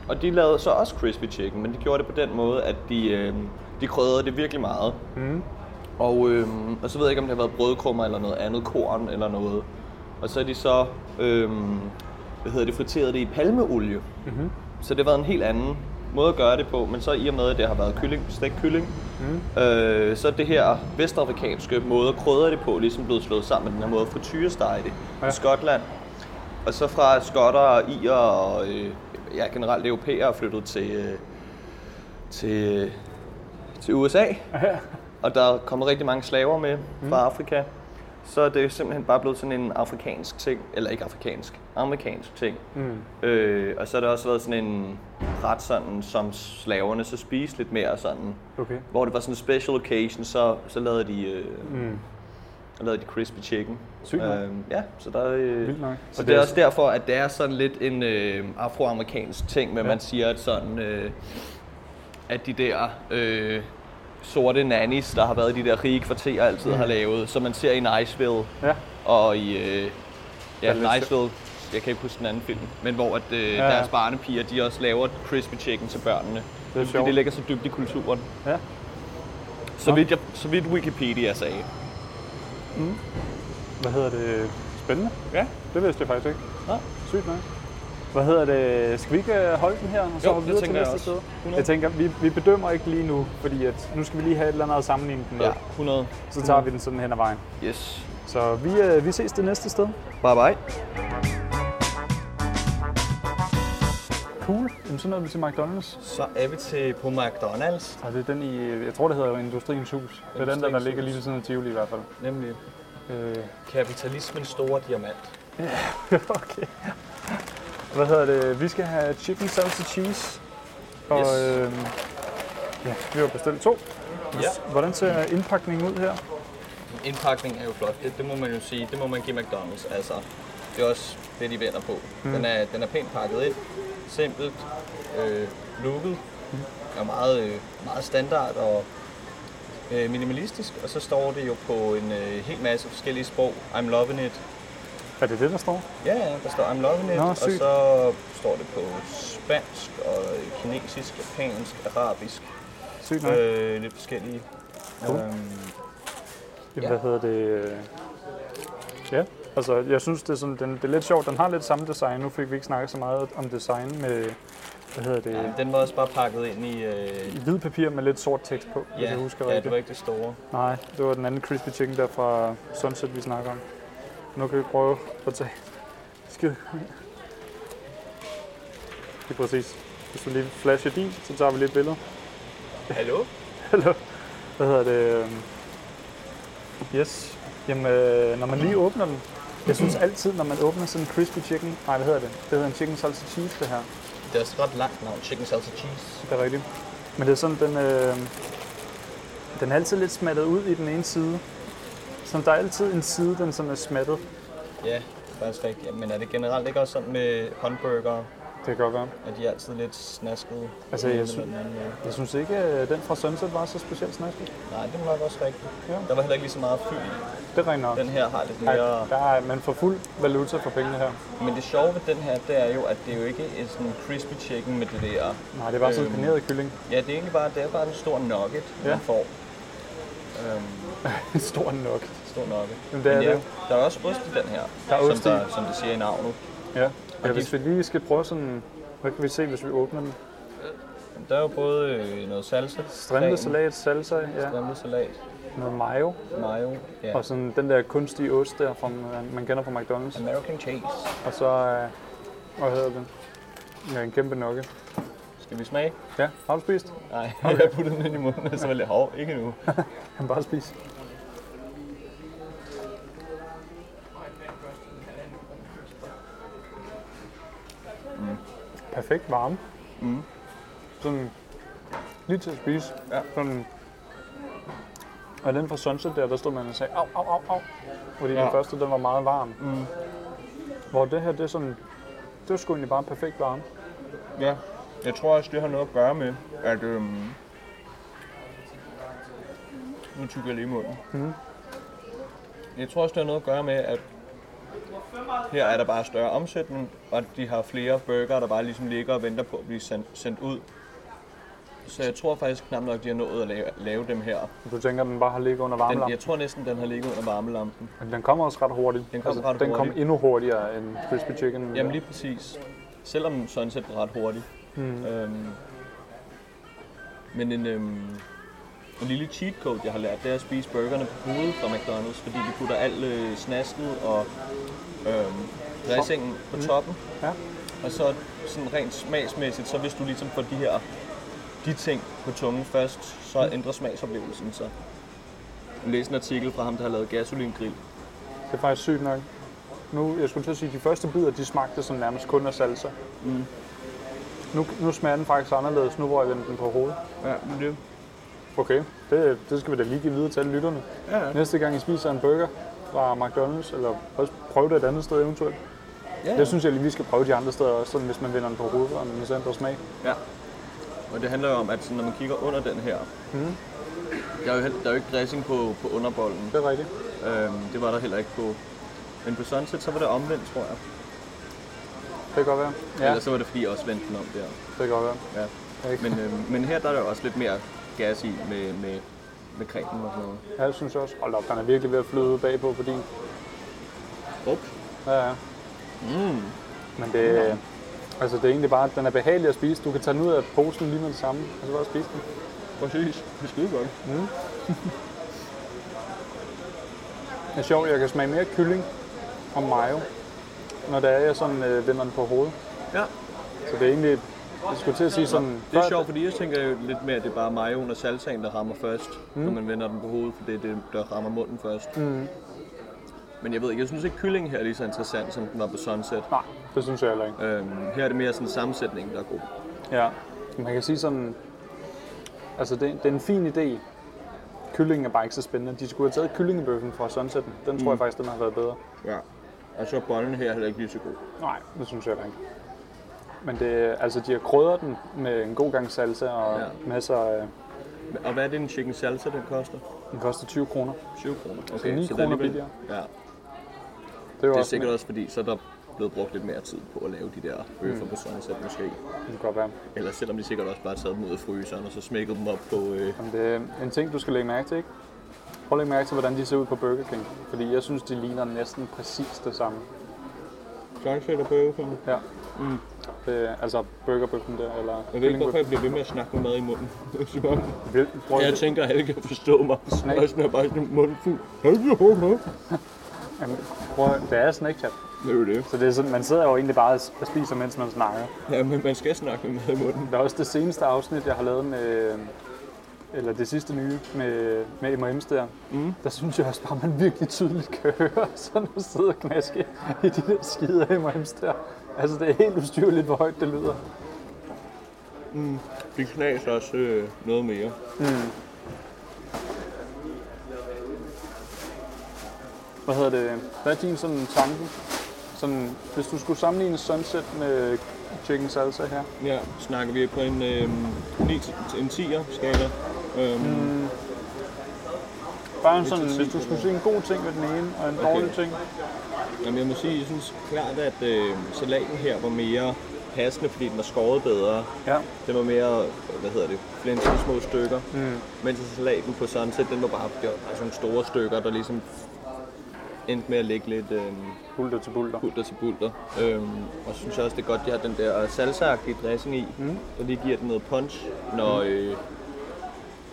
Speaker 2: Og de lavede så også crispy chicken, men de gjorde det på den måde, at de, øh, de krydrede det virkelig meget.
Speaker 1: Mm.
Speaker 2: Og, øh, og så ved jeg ikke, om det har været brødkrummer eller noget andet, korn eller noget. Og så er de så, øhm, hvad hedder det, friteret det i palmeolie. Mm-hmm. Så det har været en helt anden måde at gøre det på, men så i og med, at det har været kylling, stegt kylling, mm. øh, så er det her vestafrikanske måde at krydre det på, ligesom blevet slået sammen med den her måde at frityrestege det ja. i Skotland. Og så fra skotter og irer og øh, ja, generelt europæere er flyttet til, øh, til, til USA. Og der er kommet rigtig mange slaver med fra Afrika. Så er det simpelthen bare blevet sådan en afrikansk ting, eller ikke afrikansk, amerikansk ting. Mm. Øh, og så har det også været sådan en ret sådan, som slaverne så spiste lidt mere sådan.
Speaker 1: Okay.
Speaker 2: Hvor det var sådan en special occasion, så, så lavede de, øh,
Speaker 1: Mm.
Speaker 2: så lavede de crispy chicken.
Speaker 1: Sygt nok.
Speaker 2: Øh, ja, så der øh,
Speaker 1: Vildt nok.
Speaker 2: Så
Speaker 1: Og
Speaker 2: det er også derfor, at det er sådan lidt en øh, afroamerikansk ting, men
Speaker 1: ja.
Speaker 2: man siger, at sådan, øh, at de der øh, sorte nannies, der har været i de der rige kvarterer, altid
Speaker 1: Mm.
Speaker 2: har lavet, som man ser i Niceville
Speaker 1: Ja.
Speaker 2: og i øh, ja, Niceville, jeg kan ikke huske den anden film, men hvor at, øh,
Speaker 1: Ja,
Speaker 2: ja,
Speaker 1: ja.
Speaker 2: deres barnepiger, de også laver crispy chicken til børnene.
Speaker 1: Det er
Speaker 2: fordi det ligger så dybt i kulturen.
Speaker 1: Ja.
Speaker 2: Så vidt, jeg, så vidt Wikipedia sagde.
Speaker 1: Hvad hedder det? Spændende.
Speaker 2: Ja.
Speaker 1: Det vidste jeg faktisk ikke.
Speaker 2: Nå.
Speaker 1: Sygt nok. Hvad hedder det? Skal vi ikke øh, holde den her, og så
Speaker 2: Jo,
Speaker 1: videre til næste sted?
Speaker 2: 100.
Speaker 1: Jeg tænker, vi, vi bedømmer ikke lige nu, fordi at nu skal vi lige have et eller andet at sammenligne den med.
Speaker 2: Ja, 100.
Speaker 1: Så tager vi den sådan hen ad vejen.
Speaker 2: Yes.
Speaker 1: Så vi, øh, vi ses det næste sted.
Speaker 2: Bye bye.
Speaker 1: Cool. Jamen, så nåede vi til McDonald's.
Speaker 2: Så er vi til på McDonald's.
Speaker 1: Og det er den i, jeg tror det hedder Industriens Hus. Det er den der, der ligger lige ved siden af Tivoli i hvert fald.
Speaker 2: Nemlig
Speaker 1: Øh,
Speaker 2: kapitalismens store diamant. <laughs>
Speaker 1: okay. Hvad hedder det? Vi skal have chicken salsa cheese. Og
Speaker 2: Yes.
Speaker 1: øh, ja, vi har bestilt to.
Speaker 2: Ja.
Speaker 1: Hvordan ser indpakningen ud her?
Speaker 2: Indpakningen er jo flot. Det, det må man jo sige. Det må man give McDonald's. Altså, det er også det, de vender på. Mm. Den, er, den er pænt pakket ind. Simpelt. Øh, looket. Mm. Er meget, øh, meget standard og øh, minimalistisk. Og så står det jo på en øh, hel masse forskellige sprog. I'm loving it.
Speaker 1: Er det det, der står?
Speaker 2: Ja, ja, der står I'm loving it.
Speaker 1: Nå,
Speaker 2: og
Speaker 1: sygt.
Speaker 2: så står det på spansk og kinesisk, japansk, arabisk.
Speaker 1: Sygt nok.
Speaker 2: Øh, lidt forskellige.
Speaker 1: Cool.
Speaker 2: Øhm,
Speaker 1: Jamen, hvad hedder det? Ja, altså jeg synes, det er, sådan, den, det er lidt sjovt. Den har lidt samme design. Nu fik vi ikke snakket så meget om design med, hvad hedder det,
Speaker 2: ja, den var også bare pakket ind i... Øh,
Speaker 1: i hvid papir med lidt sort tekst på, hvis jeg husker
Speaker 2: ja,
Speaker 1: rigtigt.
Speaker 2: det var ikke det store.
Speaker 1: Nej, det var den anden crispy chicken der fra Sunset, vi snakker om. Nu kan vi prøve at tage skid. Det er præcis. Hvis du lige flasher din, så tager vi lige et billede.
Speaker 2: Hallo? <laughs>
Speaker 1: Hallo. Hvad hedder det? øhm, Yes. Jamen, øh, når man lige åbner den. Jeg synes altid, når man åbner sådan en crispy chicken... Nej, hvad hedder det? Det hedder en chicken salsa cheese, det her.
Speaker 2: Det er også ret langt navn, chicken salsa cheese.
Speaker 1: Det er rigtigt. Men det er sådan, den, øh, den er altid lidt smattet ud i den ene side. Så der er altid en side, den sådan er smattet.
Speaker 2: Ja, er faktisk rigtigt. Ja, Men er det generelt ikke også sådan med hamburger,
Speaker 1: Det kan godt være.
Speaker 2: at de er altid lidt snaskede?
Speaker 1: Altså, jeg sy-
Speaker 2: anden, ja.
Speaker 1: Jeg synes ikke, at den fra Sunset var så specielt snasket.
Speaker 2: Nej, det er nok også rigtigt.
Speaker 1: Ja.
Speaker 2: Der var heller ikke lige så meget fyld i.
Speaker 1: Det regner nok.
Speaker 2: Den her har lidt mere...
Speaker 1: der er, man får fuld valuta for pengene her.
Speaker 2: Men det sjove ved den her, det er jo, at det er jo ikke en sådan crispy chicken med det der...
Speaker 1: Nej, det var sådan en
Speaker 2: Øhm,
Speaker 1: paneret kylling.
Speaker 2: Ja, det er egentlig bare, det er bare en stor nugget,
Speaker 1: Ja.
Speaker 2: man får. <laughs> Øhm,
Speaker 1: En stor nok.
Speaker 2: Stor nugget.
Speaker 1: Jamen, det er
Speaker 2: Men ja,
Speaker 1: det.
Speaker 2: Der er også ost i den her,
Speaker 1: Der er
Speaker 2: som,
Speaker 1: ost i.
Speaker 2: der, som det siger i navnet.
Speaker 1: Ja. ja
Speaker 2: de-
Speaker 1: hvis vi lige skal prøve sådan... Hvad kan vi se, hvis vi åbner den?
Speaker 2: Der er jo både øh, noget salsa,
Speaker 1: Strimlet salat, salsa, ja.
Speaker 2: strimlet salat,
Speaker 1: Noget mayo.
Speaker 2: mayo, ja.
Speaker 1: Og sådan den der kunstige ost der, fra, man kender fra McDonald's.
Speaker 2: American cheese.
Speaker 1: Og så... Øh, hvad hedder det? Ja, en kæmpe nokke.
Speaker 2: Skal vi smage?
Speaker 1: Ja, har du spist?
Speaker 2: Nej, okay. <laughs> jeg puttede den ind i munden, og så var det hov, ikke nu.
Speaker 1: Han <laughs> bare spise. Perfekt varme.
Speaker 2: Mm.
Speaker 1: Sådan lige til at spise.
Speaker 2: Ja.
Speaker 1: Sådan, og den fra Sunset der, der stod man og sagde, au, au, au, au. Fordi ja. Den første, den var meget varm.
Speaker 2: Mm.
Speaker 1: Hvor det her, det er sådan, det var sgu egentlig bare perfekt varme.
Speaker 2: Ja, jeg tror også, det har noget at gøre med, at øhm, nu tykker jeg lige i munden.
Speaker 1: Mhm.
Speaker 2: Jeg tror også, det har noget at gøre med, at her er der bare større omsætning, og de har flere burger, der bare ligesom ligger og venter på at blive sendt, sendt ud. Så jeg tror faktisk knap nok, de har nået at lave, lave dem her.
Speaker 1: Du tænker, den bare har ligget under
Speaker 2: Den,
Speaker 1: varmelampen?
Speaker 2: jeg tror næsten, den har ligget under varmelampen.
Speaker 1: Men den kommer også ret hurtigt. Altså,
Speaker 2: Den kommer ret
Speaker 1: den kom
Speaker 2: hurtigt.
Speaker 1: endnu hurtigere end Crispy Chicken.
Speaker 2: Jamen lige præcis. Selvom Sunset er ret hurtigt.
Speaker 1: Mm.
Speaker 2: Øhm, men en, øhm, en lille cheat code, jeg har lært, det er at spise burgerne på hovedet fra McDonald's, fordi de putter alt øh, snasket og øhm, dressingen på toppen.
Speaker 1: Ja.
Speaker 2: Og så sådan rent smagsmæssigt, så hvis du ligesom får de her de ting på tungen først, så ændrer smagsoplevelsen sig. Jeg læste en artikel fra ham, der har lavet gasolingrill.
Speaker 1: Det er faktisk sygt nok. Nu, jeg skulle til at sige, at de første bidder, de smagte sådan nærmest kun af salsa.
Speaker 2: Mm.
Speaker 1: Nu, nu smager den faktisk anderledes, nu hvor jeg vendte den på hovedet.
Speaker 2: Ja, men det...
Speaker 1: Okay, det, det skal vi da lige give videre til alle lytterne.
Speaker 2: Ja, ja.
Speaker 1: Næste gang I spiser en burger fra McDonald's, eller også prøv det et andet sted eventuelt.
Speaker 2: ja,
Speaker 1: Det synes jeg lige, vi skal prøve de andre steder også, sådan, hvis man vender den på hovedet, og den ændrer smag.
Speaker 2: Ja. Og det handler jo om, at sådan, når man kigger under den her,
Speaker 1: Mhm.
Speaker 2: der, er jo, der er jo ikke dressing på, på underbollen.
Speaker 1: Det er rigtigt.
Speaker 2: Øhm, det var der heller ikke på. Men på Sunset, så var det omvendt, tror jeg.
Speaker 1: Det kan godt være.
Speaker 2: Ja.
Speaker 1: Ja,
Speaker 2: Eller så var det, fordi jeg også vendte den om der.
Speaker 1: det kan godt være.
Speaker 2: Ja. Men, øhm, men her der er der jo også lidt mere gas i med, med, med cremen og sådan noget.
Speaker 1: Ja, det synes jeg også. Hold op, den er virkelig ved at flyde bagpå, fordi...
Speaker 2: Ups.
Speaker 1: Ja, ja.
Speaker 2: Mm.
Speaker 1: Men det, altså det er egentlig bare, at den er behagelig at spise. Du kan tage den ud af posen lige med det samme, og så bare spise den.
Speaker 2: Præcis. Det er skide godt.
Speaker 1: Det er sjovt, jeg kan smage mere kylling og mayo, når det er, jeg sådan øh, vender den på hovedet.
Speaker 2: Ja.
Speaker 1: Så det er egentlig, jeg skulle til at sige sådan...
Speaker 2: Det er sjovt, fordi jeg tænker jo lidt mere, at det er bare majoen og salsaen, der rammer først, mm. når man vender den på hovedet, for det er det, der rammer munden først.
Speaker 1: Mm.
Speaker 2: Men jeg ved ikke, jeg synes ikke, kyllingen her er lige så interessant, som den var på Sunset.
Speaker 1: Nej, det synes jeg heller ikke.
Speaker 2: Øhm, her er det mere sådan en sammensætning, der er god.
Speaker 1: Ja, man kan sige sådan... Altså, det, det er en fin idé. Kyllingen er bare ikke så spændende. De skulle have taget kyllingebøffen fra Sunsetten. Den tror jeg faktisk, den har været bedre.
Speaker 2: Ja. Og så er bollen her heller ikke lige så god.
Speaker 1: Nej, det synes jeg heller ikke. Men det, altså, de har krydret den med en god gang salsa og
Speaker 2: Ja.
Speaker 1: masser af...
Speaker 2: Og hvad er det en chicken salsa, den koster?
Speaker 1: Den koster 20 kroner.
Speaker 2: 20 kroner.
Speaker 1: Så 9 kroner billigere.
Speaker 2: Ja,
Speaker 1: Det er,
Speaker 2: det er
Speaker 1: også
Speaker 2: sikkert også fordi, så er der blevet brugt lidt mere tid på at lave de der bøffer mm. på Sunset måske.
Speaker 1: Det kan godt være.
Speaker 2: Eller selvom de sikkert også bare taget dem ud af fryseren, og så smækket dem op på... Øh...
Speaker 1: Jamen, det er en ting, du skal lægge mærke til, ikke? Prøv at lægge mærke til, hvordan de ser ud på Burger King. Fordi jeg synes, de ligner næsten præcis det samme.
Speaker 2: Sunset og bøffen.
Speaker 1: Ja.
Speaker 2: Mm.
Speaker 1: Det, altså burgerbøffen der, eller
Speaker 2: Jeg ved ikke, hvorfor jeg bliver ved med at snakke med mad i munden. Det som om,
Speaker 1: Vil- Prøv
Speaker 2: jeg
Speaker 1: at,
Speaker 2: tænker, at alle kan forstå mig.
Speaker 1: Snack.
Speaker 2: Og sådan er bare sådan munden fuld.
Speaker 1: jamen, prøv at, det er Snapchat.
Speaker 2: Det er jo det.
Speaker 1: Så det er sådan, man sidder jo egentlig bare og spiser, mens man snakker.
Speaker 2: Ja, men man skal snakke med mad i munden.
Speaker 1: Der er også det seneste afsnit, jeg har lavet med, eller det sidste nye med, med M&M's der.
Speaker 2: Mm.
Speaker 1: Der synes jeg også bare, man virkelig tydeligt kan høre sådan at sidde og knaske i de der skide M&M's der. Altså det er helt ustyrligt, hvor højt det lyder.
Speaker 2: De knas også øh, noget mere.
Speaker 1: Hvad hedder det? Hvad er din sådan tanke? Sådan, hvis du skulle sammenligne Sunset med Chicken Salsa her.
Speaker 2: Ja, snakker vi på en, øh, 9, en 10'er skala. Øhm,
Speaker 1: Bare en sådan, hvis du skulle sige en god ting ved den ene, og en
Speaker 2: Okay.
Speaker 1: dårlig ting.
Speaker 2: Jamen jeg må sige, jeg synes klart, at øh, salaten her var mere passende, fordi den var skåret bedre.
Speaker 1: Ja.
Speaker 2: Den var mere, hvad hedder det, flænset i små stykker.
Speaker 1: Mm.
Speaker 2: Mens salaten på Sunset, den var bare gjort af sådan store stykker, der ligesom endte med at ligge lidt øh,
Speaker 1: Bulter til bulter.
Speaker 2: bulter til bulter. Øhm, og så synes jeg også, det er godt, de har den der salsa-agtige dressing i,
Speaker 1: Mm.
Speaker 2: der lige giver den noget punch, når, øh,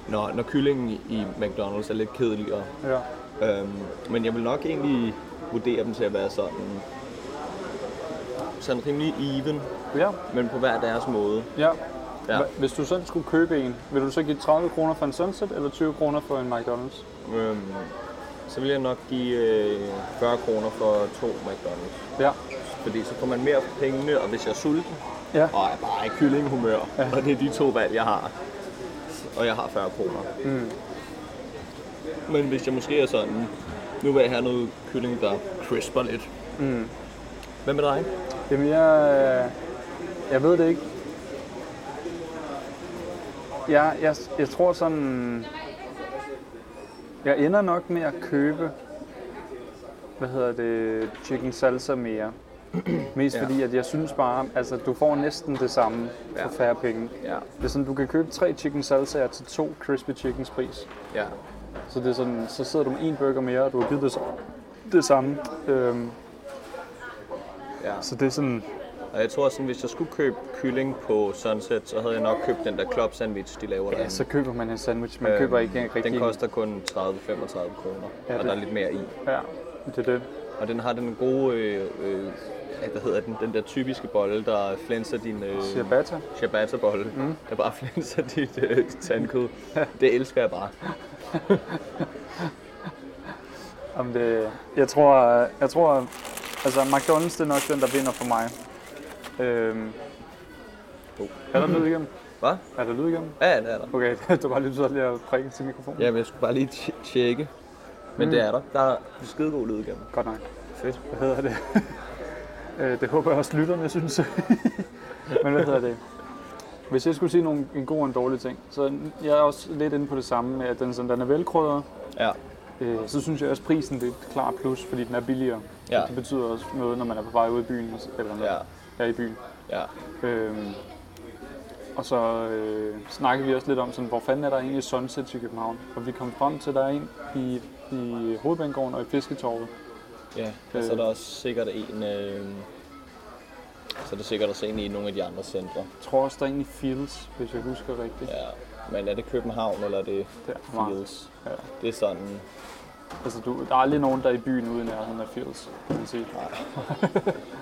Speaker 2: når, når kyllingen i, McDonald's er lidt kedeligere.
Speaker 1: Ja.
Speaker 2: Øhm, men jeg vil nok egentlig vurdere dem til at være sådan, sådan rimelig even,
Speaker 1: Ja.
Speaker 2: men på hver deres måde.
Speaker 1: ja.
Speaker 2: Ja.
Speaker 1: Hvis du selv skulle købe en, vil du så give 30 kroner for en Sunset, eller 20 kroner for en McDonald's?
Speaker 2: Øhm, så vil jeg nok give øh, 40 kroner for to McDonald's.
Speaker 1: Ja.
Speaker 2: Fordi så får man mere for pengene, og hvis jeg er sulten,
Speaker 1: Ja.
Speaker 2: og er bare i kyllinghumør, ja. og det er de to valg, jeg har, og jeg har 40 kroner.
Speaker 1: Mm.
Speaker 2: Men hvis jeg måske er sådan, nu vil jeg have noget kylling, der crisper lidt.
Speaker 1: Mm.
Speaker 2: Hvad med dig?
Speaker 1: Jamen, jeg, øh, jeg ved det ikke. Jeg, jeg, jeg tror sådan... Jeg ender nok med at købe, hvad hedder det, chicken salsa mere. <clears throat> Mest
Speaker 2: Ja.
Speaker 1: ja. fordi, at jeg synes bare, altså du får næsten det samme
Speaker 2: Ja.
Speaker 1: for færre penge.
Speaker 2: Ja.
Speaker 1: Det er sådan, du kan købe tre chicken salsaer til to crispy chickens pris.
Speaker 2: Ja.
Speaker 1: Så det er sådan, så sidder du med en burger mere, og du har givet det, det samme. Øhm,
Speaker 2: ja.
Speaker 1: så det er sådan,
Speaker 2: Og jeg tror også, sådan, hvis jeg skulle købe kylling på Sunset, så havde jeg nok købt den der club sandwich, de laver
Speaker 1: ja,
Speaker 2: derinde.
Speaker 1: så køber man en sandwich. Man
Speaker 2: Øhm,
Speaker 1: køber ikke rigtig
Speaker 2: Den
Speaker 1: en.
Speaker 2: koster kun 30-35 kroner,
Speaker 1: Ja,
Speaker 2: og
Speaker 1: det-
Speaker 2: der er lidt mere i.
Speaker 1: Ja, det er det.
Speaker 2: Og den har den gode, øh, øh, hvad hedder den, den der typiske bolle, der flænser din øh,
Speaker 1: Ciabatta.
Speaker 2: ciabatta-bolle, mm. der bare <laughs> flænser dit øh, tandkød. Det elsker jeg bare. <laughs>
Speaker 1: Om det, jeg tror, jeg tror, altså McDonald's det er nok den, der vinder for mig. Øhm,
Speaker 2: Oh.
Speaker 1: er der lyd igennem?
Speaker 2: Hvad?
Speaker 1: Er der lyd igennem?
Speaker 2: Ja, det er der.
Speaker 1: Okay, <laughs> det var lige så lige at prikke til mikrofonen.
Speaker 2: Ja, men jeg skulle bare lige tj- tjekke. Men
Speaker 1: Mm.
Speaker 2: det er der. Der er skide god lyd igennem.
Speaker 1: Godt nok.
Speaker 2: Fedt.
Speaker 1: Hvad hedder det? <laughs> Øh, det håber jeg også lytterne synes. <laughs> Men hvad hedder det? Hvis jeg skulle sige nogle, en god og en dårlig ting, så jeg er også lidt inde på det samme med, at den, sådan, den er velkrydret.
Speaker 2: Ja.
Speaker 1: Øh, så synes jeg også, at prisen det er et klart plus, fordi den er billigere.
Speaker 2: Ja.
Speaker 1: Det betyder også noget, når man er på vej ud i byen, eller når
Speaker 2: Ja.
Speaker 1: er i byen.
Speaker 2: Ja.
Speaker 1: Øhm, og så øh, snakkede vi også lidt om, sådan, hvor fanden er der egentlig Sunset i København? Og vi kom frem til, at der er en i, i Hovedbanegården og i Fisketorvet.
Speaker 2: Ja, og så er der også sikkert en... Øh, så er der sikkert også en i nogle af de andre centre.
Speaker 1: Jeg tror også, der er en i Fields, hvis jeg husker rigtigt.
Speaker 2: Ja. Men er det København, eller er det
Speaker 1: Der, var-
Speaker 2: Fields?
Speaker 1: Ja.
Speaker 2: Det er sådan...
Speaker 1: Altså, du, der er aldrig nogen, der er i byen uden nærheden af Fields, kan man sige.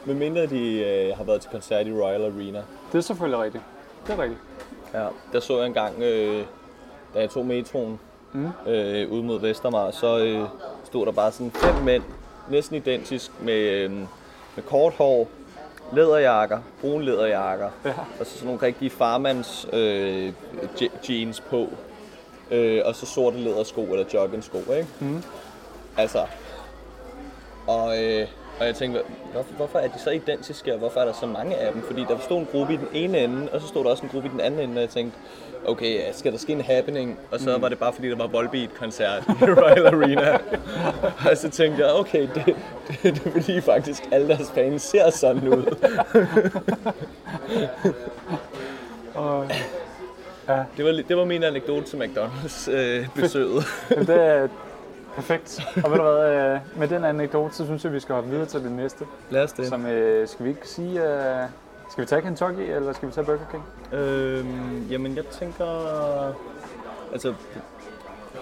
Speaker 2: Men mindre de øh, har været til koncert i Royal Arena.
Speaker 1: Det er selvfølgelig rigtigt. Det er rigtigt.
Speaker 2: Ja. Der så jeg engang, øh, da jeg tog metroen
Speaker 1: Mm.
Speaker 2: øh, ud mod Vestermar, så øh, stod der bare sådan fem mænd, næsten identisk, med, øh, med kort hår, læderjakker, brune læderjakker,
Speaker 1: Ja.
Speaker 2: og så sådan nogle rigtige farmands øh, je- jeans på, øh, og så sorte lædersko eller joggingsko, ikke?
Speaker 1: Mm.
Speaker 2: Altså, og, øh, og jeg tænkte, hvorfor, hvorfor er de så identiske, og hvorfor er der så mange af dem? Fordi der stod en gruppe i den ene ende, og så stod der også en gruppe i den anden ende, og jeg tænkte, okay, ja, skal der ske en happening? Og så mm. var det bare fordi, der var Volbeat-koncert <laughs> i Royal Arena. <laughs> og så tænkte jeg, okay, det, det, det er fordi faktisk alle deres fans ser sådan ud. <laughs>
Speaker 1: Og,
Speaker 2: Det var, det var min anekdote til McDonald's øh,
Speaker 1: det er perfekt. Og ved du hvad, øh, med den anekdote, så synes jeg, vi skal hoppe videre til det næste.
Speaker 2: Lad os det.
Speaker 1: Som, øh, skal vi ikke sige, øh, skal vi tage Kentucky, eller skal vi tage Burger King?
Speaker 2: Øhm, jamen, jeg tænker... Altså,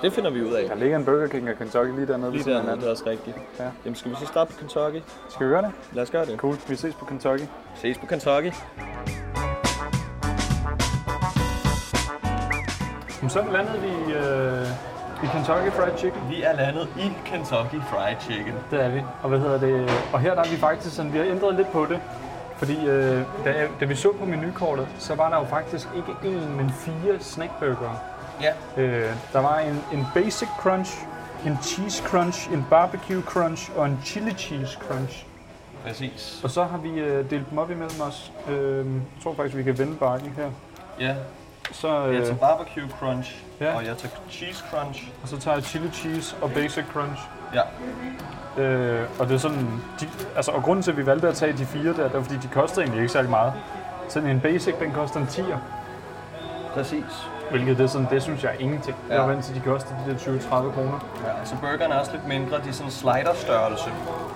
Speaker 2: det finder vi ud af.
Speaker 1: Der ligger en Burger King og Kentucky lige dernede.
Speaker 2: Lige dernede, det er også rigtigt.
Speaker 1: Ja.
Speaker 2: Jamen, skal vi så starte på Kentucky?
Speaker 1: Skal vi gøre det?
Speaker 2: Lad os gøre det.
Speaker 1: Cool. Vi ses på Kentucky.
Speaker 2: Ses på Kentucky.
Speaker 1: Så landede vi øh, i Kentucky Fried Chicken.
Speaker 2: Vi er landet i Kentucky Fried Chicken.
Speaker 1: Det er vi. Og hvad hedder det? Og her der er vi faktisk sådan, vi har ændret lidt på det. Fordi øh, da, da vi så på menukortet, så var der jo faktisk ikke én, men fire snackburgere.
Speaker 2: Ja.
Speaker 1: Øh, der var en, en basic crunch, en cheese crunch, en barbecue crunch og en chili cheese crunch.
Speaker 2: Præcis.
Speaker 1: Og så har vi øh, delt dem op imellem os. Øh, jeg tror faktisk, vi kan vende bakken her.
Speaker 2: Ja,
Speaker 1: Så,
Speaker 2: jeg
Speaker 1: øh,
Speaker 2: tager barbecue crunch,
Speaker 1: Ja.
Speaker 2: og jeg tager cheese crunch.
Speaker 1: og så tager jeg chili cheese og basic crunch.
Speaker 2: Ja.
Speaker 1: Øh, og det er sådan, de, altså, og grunden til, at vi valgte at tage de fire der, det var fordi, de koster egentlig ikke særlig meget. Sådan en basic, den koster en 10'er,
Speaker 2: Præcis.
Speaker 1: hvilket det, sådan, det synes jeg er ingenting. Ja. Jeg er vant til, de koster de der 20-30 kroner.
Speaker 2: Ja, så burgerne er også lidt mindre. De er sådan slider-størrelse,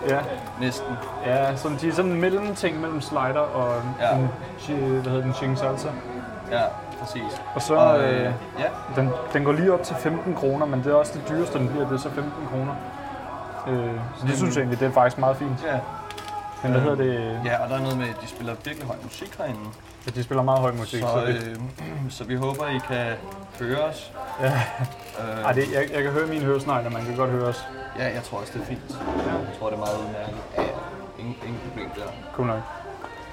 Speaker 1: Ja,
Speaker 2: næsten.
Speaker 1: ja sådan, de er sådan en mellemting mellem slider og
Speaker 2: Ja.
Speaker 1: en, hvad hedder den, chicken salsa.
Speaker 2: Ja, præcis.
Speaker 1: Og så,
Speaker 2: Og,
Speaker 1: øh,
Speaker 2: øh, ja,
Speaker 1: den, den går lige op til 15 kroner, men det er også det dyreste, den bliver, det er så 15 kroner. Øh, så det synes jeg egentlig, det er faktisk meget fint.
Speaker 2: ja.
Speaker 1: Men hvad hedder det?
Speaker 2: Ja, og der er noget med, at de spiller virkelig høj musik herinde.
Speaker 1: Ja, de spiller meget høj musik.
Speaker 2: Så,
Speaker 1: Så, det,
Speaker 2: øh, <clears throat> så vi håber, I kan høre os.
Speaker 1: Ja.
Speaker 2: Øh,
Speaker 1: ej, det, jeg, jeg kan høre min høresnegl, og man kan godt høre os.
Speaker 2: ja, jeg tror også, det er fint. Jeg tror, det er meget udmærket. Ja. Ingen, ingen problem der.
Speaker 1: Cool nok.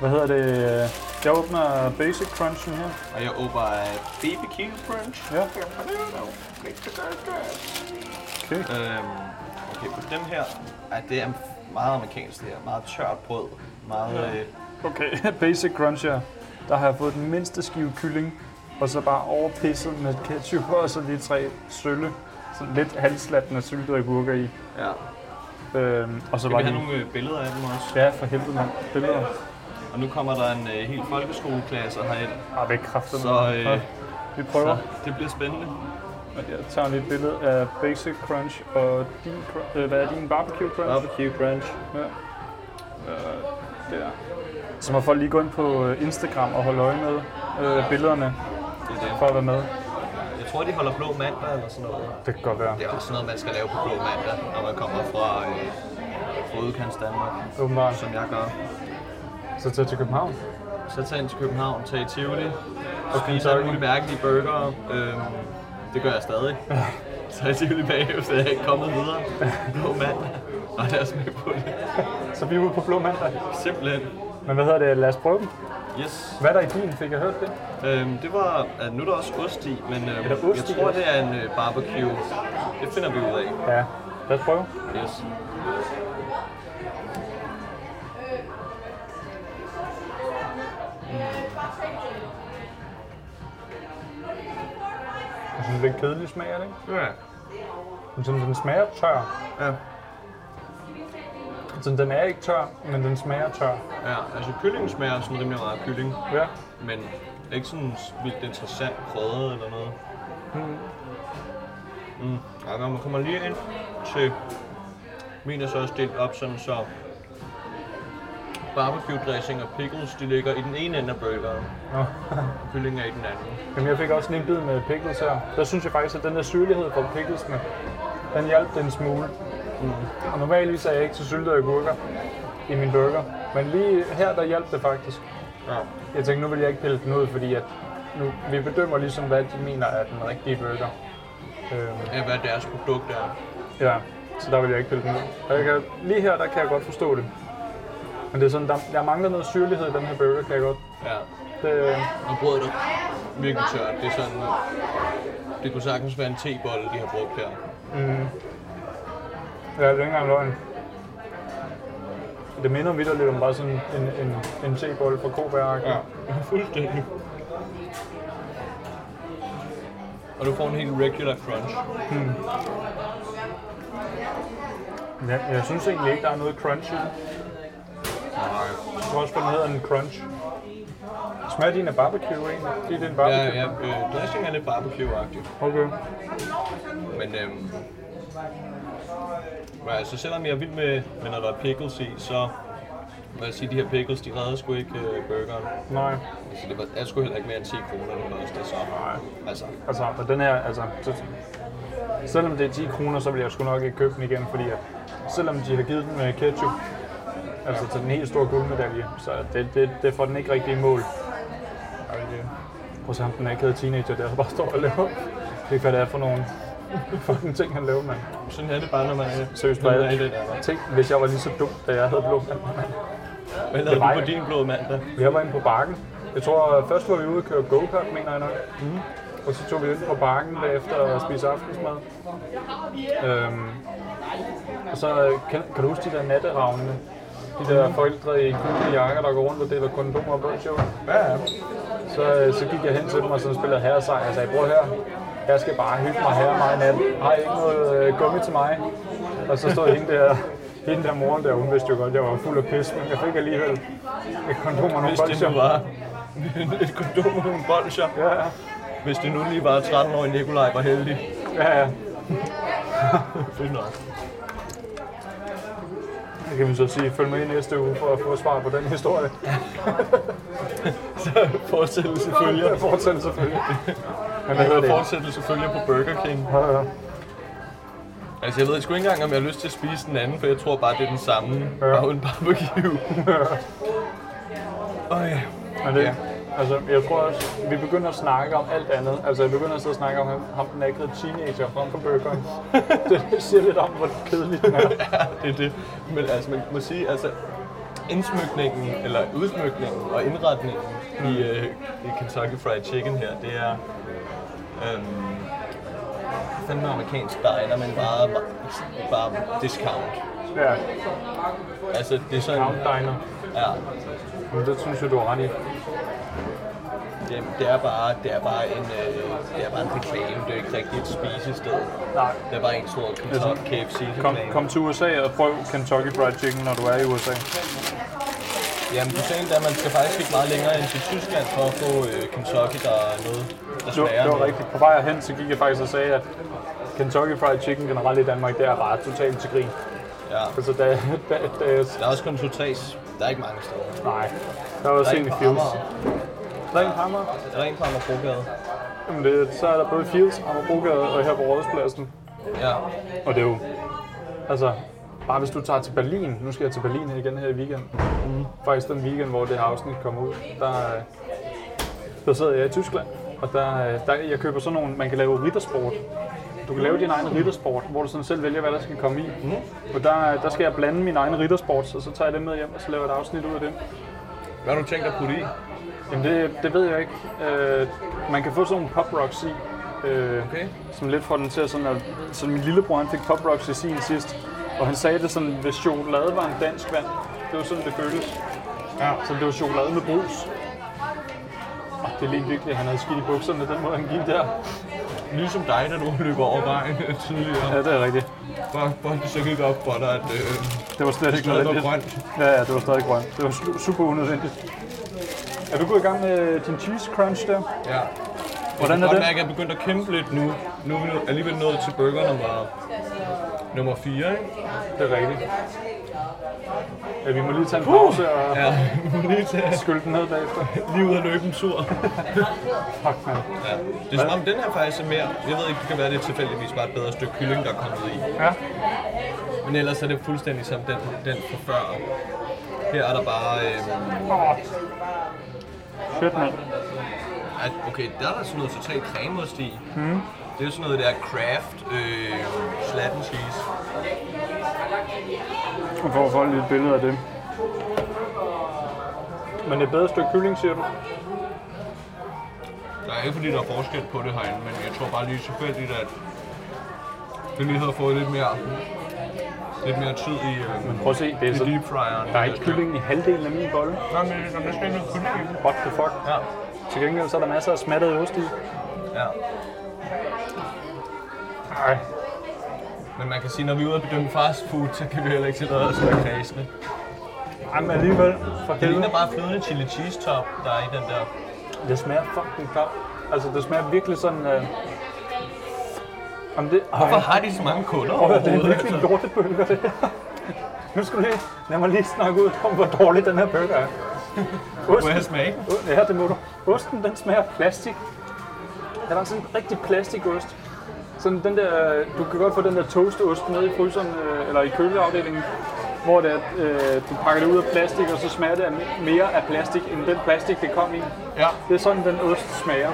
Speaker 1: Hvad hedder det? Jeg åbner Basic Crunchen her.
Speaker 2: Og jeg åber BBQ Crunch.
Speaker 1: Ja. Okay.
Speaker 2: Øhm, okay, på dem her, ej, det er meget amerikansk det her. Meget tørt brød. Meget, øh,
Speaker 1: Okay, <laughs> Basic Crunch her. Der har jeg fået den mindste skive kylling, og så bare overpisset med ketchup, og så lige tre sølle, sådan lidt halvslattende syltede agurker i.
Speaker 2: ja.
Speaker 1: Øhm, og så
Speaker 2: Skal vi have nogle øh, billeder af dem også?
Speaker 1: Ja, for helvede, mand. Billeder.
Speaker 2: Og nu kommer der en øh, hel folkeskoleklasse herind,
Speaker 1: Ah, det er kraftigt.
Speaker 2: så, øh,
Speaker 1: Vi prøver.
Speaker 2: så det bliver spændende.
Speaker 1: Jeg tager lige et billede af Basic Crunch og din, øh, hvad er din barbecue crunch?
Speaker 2: Barbecue crunch.
Speaker 1: Ja. Øh, der. Så må folk lige gå ind på øh, Instagram og holde øje med øh, billederne
Speaker 2: Det er det.
Speaker 1: for at være med.
Speaker 2: Jeg tror, de holder blå mandag eller sådan noget.
Speaker 1: Det kan godt være.
Speaker 2: Det er også noget, man skal lave på blå mandag, når man kommer fra, øh, fra udkants Danmark,
Speaker 1: Åbenbart.
Speaker 2: som jeg gør.
Speaker 1: Så tag til København.
Speaker 2: Så tag ind til København, tag i Tivoli,
Speaker 1: Og
Speaker 2: spise alle mulige mærkelige burgere. Øhm, det gør jeg stadig. Så i Tivoli bagefter, jeg er ikke kommet videre. Blå mandag. Og lad os med på det.
Speaker 1: Så vi er ude på Blå Mandag.
Speaker 2: Simpelthen.
Speaker 1: Men hvad hedder det? Lad os prøve dem.
Speaker 2: Yes.
Speaker 1: Hvad er der i din? Fik jeg hørt det?
Speaker 2: Øhm, det var, at nu er der også ost i, men øhm,
Speaker 1: Er ost
Speaker 2: jeg tror, det er en øh, barbecue. Det finder vi ud af.
Speaker 1: Ja. Lad os prøve.
Speaker 2: Yes.
Speaker 1: Det er kedelig smag, er det ikke?
Speaker 2: Ja.
Speaker 1: Men sådan, den smager tør.
Speaker 2: Ja.
Speaker 1: Så den er ikke tør, men den smager tør.
Speaker 2: Ja, altså kyllingen smager sådan rimelig meget af kylling,
Speaker 1: Ja.
Speaker 2: men ikke sådan vildt interessant krydret eller noget. Mm. Ja, når man kommer lige ind til min er så delt op sådan så barbecue dressing og pickles, de ligger i den ene ende af burgeren,
Speaker 1: Nå. <laughs>
Speaker 2: kyllingen er i den anden.
Speaker 1: Jamen, jeg fik også en bid med pickles her. Der synes jeg faktisk, at den der syrlighed fra picklesene, den hjalp den en smule. Mm. Og normalvis er jeg ikke til syltede agurker i min burger. Men lige her, der hjalp det faktisk.
Speaker 2: Ja.
Speaker 1: Jeg tænkte, nu vil jeg ikke pille den ud, fordi at nu, vi bedømmer ligesom, hvad de mener er den rigtige burger. Øhm,
Speaker 2: ja, hvad deres produkt er.
Speaker 1: ja, så der vil jeg ikke pille den ud. Og jeg kan, lige her, der kan jeg godt forstå det. Men det er sådan, der, der mangler noget syrlighed i den her burger, kan jeg godt.
Speaker 2: Ja.
Speaker 1: Det,
Speaker 2: Og brødet er virkelig tørt. Det er sådan, det kunne sagtens være en tebolle, de har brugt her.
Speaker 1: Ja, det er ikke engang løgn. Det minder vidt lidt om bare sådan en, en, en tebolle fra Kobær.
Speaker 2: Ja, <laughs> fuldstændig. Og du får en helt regular crunch.
Speaker 1: ja. Jeg synes egentlig ikke, der er noget crunch i.
Speaker 2: Nej.
Speaker 1: Jeg tror også, den hedder en crunch. Smager din af barbecue egentlig? Det er en barbecue.
Speaker 2: Ja, ja, øh, dressing er lidt barbecue-agtig.
Speaker 1: Okay.
Speaker 2: Men øhm, men altså, selvom jeg er vild med, med når der er pickles i, så vil jeg sige, de her pickles, de redder sgu ikke øh, burgeren.
Speaker 1: Nej.
Speaker 2: Altså, det var, er sgu heller ikke mere end 10 kroner, det koster, så
Speaker 1: Nej.
Speaker 2: altså,
Speaker 1: Altså, og den her, altså... Så, selvom det er 10 kroner, så vil jeg sgu nok ikke købe den igen, fordi at, selvom de har givet den med ketchup, altså til den helt store guldmedalje, så det, det, det får den ikke rigtig i mål. Prøv at se ham, den akavet teenager der, der bare står og laver. Det hvad det er for nogle fucking ting, han laver, mand.
Speaker 2: sådan er det bare, når man er
Speaker 1: Seriøst,
Speaker 2: når man er i det der.
Speaker 1: Tænk, hvis jeg var lige så dum, da jeg havde blå mand.
Speaker 2: Hvad lavede du på din blå mandag?
Speaker 1: Jeg var inde på bakken. Jeg tror, først var vi ude og køre go-kart, mener jeg nok. Mm. Og så tog vi ind på bakken bagefter og spise aftensmad. Øhm, og så kan, kan du huske de der natteravnene? De der forældre i gule jakker, der går rundt og deler kondomer på show. Ja, ja. Så, øh, så gik jeg hen til dem og så spillede herresej og sagde, prøv her, jeg skal bare hygge mig her meget natten. Har I ikke noget øh, gummi til mig? Og så stod hende der, hende der moren der, hun vidste jo godt, at jeg var fuld af pis, men jeg fik alligevel et kondom og nogle
Speaker 2: nu var <laughs> et kondom og nogle bolsjer.
Speaker 1: Ja, ja.
Speaker 2: Hvis det nu lige var 13-årig Nikolaj var heldig.
Speaker 1: Ja, ja. <laughs>
Speaker 2: Fedt nok.
Speaker 1: Det kan vi så sige. Følg med i næste uge for at få svar på den historie. <laughs>
Speaker 2: Så fortsættelse følger.
Speaker 1: Jeg fortsætter selvfølgelig. Men
Speaker 2: Og
Speaker 1: det?
Speaker 2: fortsættelse følger på Burger King.
Speaker 1: Ja, ja.
Speaker 2: Altså, jeg ved sgu ikke engang, om jeg har lyst til at spise den anden, for jeg tror bare, det er den samme.
Speaker 1: Ja.
Speaker 2: Bare uden barbecue. Åh ja.
Speaker 1: Men det,
Speaker 2: Ja.
Speaker 1: Altså, jeg tror også, vi begynder at snakke om alt andet. Altså, jeg begynder at sidde og snakke om ham, den akavede teenager frem for burgeren. <laughs> det siger lidt om, hvor kedelig den er.
Speaker 2: Ja, det er det. Men altså, man må sige, altså, indsmykningen, eller udsmykningen og indretningen i, øh, i Kentucky Fried Chicken her, det er øhm, fandme amerikansk diner, men bare, bare discount.
Speaker 1: Ja,
Speaker 2: Altså, det er sådan...
Speaker 1: Count Diner.
Speaker 2: Ja,
Speaker 1: Men det synes jeg, du har ret i.
Speaker 2: det, det, er bare, det, er bare en, øh, det er bare en reklame, det er ikke rigtig et spisested.
Speaker 1: Nej.
Speaker 2: Det er bare en stor
Speaker 1: sådan-
Speaker 2: KFC
Speaker 1: Kom,
Speaker 2: reklame.
Speaker 1: kom til USA og prøv Kentucky Fried Chicken, når du er i USA.
Speaker 2: Jamen, du sagde at man skal faktisk ikke meget længere end til Tyskland for at få øh, Kentucky, der er noget, der
Speaker 1: Det var,
Speaker 2: smager.
Speaker 1: det var
Speaker 2: noget.
Speaker 1: rigtigt. På vej hen, så gik jeg faktisk og sagde, at Kentucky Fried Chicken generelt i Danmark, det er bare totalt til grin.
Speaker 2: Ja.
Speaker 1: Altså, da, da, da jeg,
Speaker 2: Der er også kun to-tre. Der er ikke mange steder.
Speaker 1: nej, der var
Speaker 2: Der
Speaker 1: også
Speaker 2: er
Speaker 1: en i Fields.
Speaker 2: Amager.
Speaker 1: Der er en på Amager.
Speaker 2: Der er en på Amagerbrogade.
Speaker 1: Jamen, det, så er der både Fields, Amagerbrogade og her på Rådhuspladsen.
Speaker 2: Ja.
Speaker 1: Og det er jo, altså, bare hvis du tager til Berlin, nu skal jeg til Berlin her igen her i weekenden. Mm. Faktisk den weekend, hvor det her afsnit kommer ud, der, der sidder jeg i Tyskland. Og der, der, jeg køber sådan nogle, man kan lave riddersport. Du kan lave din egen riddersport, hvor du sådan selv vælger, hvad der skal komme i. Mm. Og der, der skal jeg blande min egen riddersport, så, så tager jeg det med hjem, og så laver jeg et afsnit ud af det.
Speaker 2: Hvad har du tænkt at putte i?
Speaker 1: Jamen det, det ved jeg ikke. Øh, man kan få sådan nogle pop rocks i, øh,
Speaker 2: Okay.
Speaker 1: som lidt får den til at sådan at, så min lillebror han fik pop rocks i sin sidst, og han sagde det sådan, hvis chokolade var en dansk vand, det var sådan det føltes.
Speaker 2: Ja.
Speaker 1: Så det var chokolade med brus. Og det er lige virkelig, at han havde skidt i bukserne, den måde han gik der.
Speaker 2: Ligesom dig, da du løber over vejen tidligere.
Speaker 1: Ja, det er rigtigt.
Speaker 2: Bare, bare det så gik op for dig, at øh,
Speaker 1: Det var slet ikke nødvendigt.
Speaker 2: grønt.
Speaker 1: Ja, ja, det var stadig grønt. Det var su- super unødvendigt. Er du gået i gang med din cheese crunch der?
Speaker 2: Ja.
Speaker 1: Hvordan
Speaker 2: jeg
Speaker 1: er
Speaker 2: kan godt
Speaker 1: det?
Speaker 2: mærke, at jeg er begyndt at kæmpe lidt nu. Nu er vi alligevel nået til burger nummer, nummer 4, ikke?
Speaker 1: Det er rigtigt. Ja, vi må lige tage en pause og
Speaker 2: Ja, vi må lige tage
Speaker 1: skylle den ned bagefter.
Speaker 2: lige ud og løbe en tur.
Speaker 1: Fuck, man.
Speaker 2: Ja. Det er som om, den her faktisk er mere... Jeg ved ikke, det kan være, det er tilfældigvis bare et bedre stykke kylling, der er kommet i.
Speaker 1: Ja.
Speaker 2: Men ellers er det fuldstændig som den, den fra før. Her er der bare... Øh,
Speaker 1: Åh. Shit, mand.
Speaker 2: at, okay, der er der sådan noget totalt cremeost i. Mm. Det er sådan noget der craft øh, slatten cheese.
Speaker 1: Og for at få lige et billede af det. Men det er et bedre stykke kylling, siger du?
Speaker 2: Der er ikke fordi, der er forskel på det herinde, men jeg tror bare lige tilfældigt, at det lige havde fået lidt mere, lidt mere tid i, øh,
Speaker 1: Prøv at se, det er
Speaker 2: i
Speaker 1: så,
Speaker 2: deep fryeren.
Speaker 1: der er ikke kylling i halvdelen af min bolle.
Speaker 2: Nej, men der er næsten ikke noget kylling.
Speaker 1: What the fuck?
Speaker 2: Ja,
Speaker 1: Til gengæld så er der masser af smattet ost i.
Speaker 2: ja.
Speaker 1: Ej.
Speaker 2: Men man kan sige, når vi er ude og bedømme fast food, så kan vi heller ikke tillade os at være kredsende.
Speaker 1: Ej, men alligevel, for
Speaker 2: Det
Speaker 1: helvede.
Speaker 2: ligner bare flydende chili cheese top, der er i den der.
Speaker 1: Det smager fucking klart. Altså, det smager virkelig sådan... Øh... Om det... Ej,
Speaker 2: Hvorfor har de så mange kunder
Speaker 1: høre, det er
Speaker 2: overhovedet?
Speaker 1: virkelig en
Speaker 2: altså?
Speaker 1: lortebølger, det her. Nu skal du lige... Lad mig lige snakke ud om, hvor dårlig den her burger er.
Speaker 2: Må jeg smage?
Speaker 1: Osten, ja, det må du. Osten, den smager af plastik. Der er sådan en rigtig plastikost. Sådan den der, du kan godt få den der toastost nede i fryseren, øh, eller i køleafdelingen, hvor det er, øh, du pakker det ud af plastik, og så smager det af mere af plastik, end den plastik, det kom i.
Speaker 2: Ja.
Speaker 1: Det er sådan, den ost smager.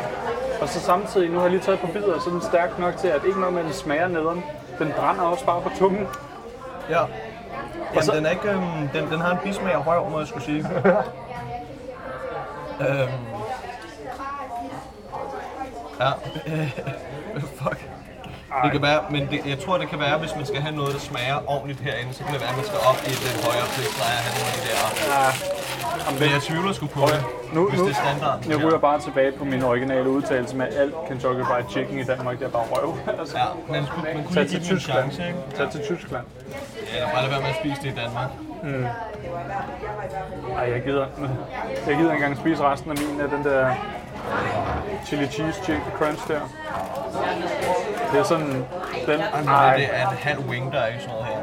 Speaker 1: Og så samtidig, nu har jeg lige taget på bidder, så er den stærk nok til, at ikke noget med, den smager nederen. Den brænder også bare på tungen.
Speaker 2: Ja. Jamen,
Speaker 1: så-
Speaker 2: den, er ikke, øhm, den, den har en bismag af røv, må jeg skulle sige. <laughs> øhm. Ja. <laughs> Fuck. Det kan være, men det, jeg tror, det kan være, hvis man skal have noget, der smager ordentligt herinde, så kan det være, at man skal op i et højere prisleje og have nogle af de der. Men jeg tvivler sgu på det,
Speaker 1: Nu,
Speaker 2: hvis
Speaker 1: nu,
Speaker 2: det er standard.
Speaker 1: jeg ryger bare tilbage på min originale udtalelse med alt Kentucky Fried Chicken i Danmark, det er bare røv. altså,
Speaker 2: Ja, man, skulle, man kunne
Speaker 1: Tag
Speaker 2: lige
Speaker 1: til
Speaker 2: give
Speaker 1: Tyskland.
Speaker 2: chance, ikke?
Speaker 1: Tag til Tyskland.
Speaker 2: Ja, bare lade være med at spise det i Danmark.
Speaker 1: Ej, jeg gider, jeg gider engang spise resten af min af den der chili cheese chicken crunch der. Det er sådan, den,
Speaker 2: Ej,
Speaker 1: ej,
Speaker 2: det er en halv wing, der er i sådan noget her.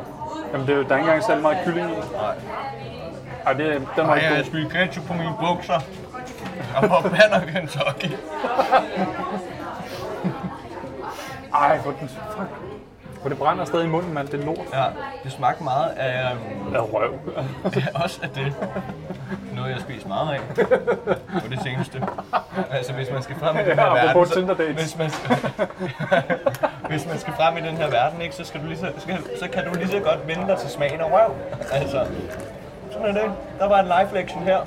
Speaker 1: jamen det er, der er ikke engang særlig meget kylling i.
Speaker 2: Nej.
Speaker 1: Ej, det, er- den var
Speaker 2: Ej,
Speaker 1: ikke
Speaker 2: jeg har spillet ketchup på mine bukser. Jeg forbander <laughs> Kentucky.
Speaker 1: Ej, hvor den, fuck. Hvor det brænder stadig i munden, mand. Det er lort.
Speaker 2: Ja, det smagte meget af, um,
Speaker 1: Af røv.
Speaker 2: også af det. Noget, jeg spist meget af på det seneste. Altså, hvis man skal frem i den her
Speaker 1: Ja,
Speaker 2: verden, så, hvis, man skal, <laughs> hvis man skal frem i den her verden, ikke, så, skal du lige så, skal, så kan du lige så godt vende dig til smagen af røv. Altså, sådan er det. Der var en live lektion her.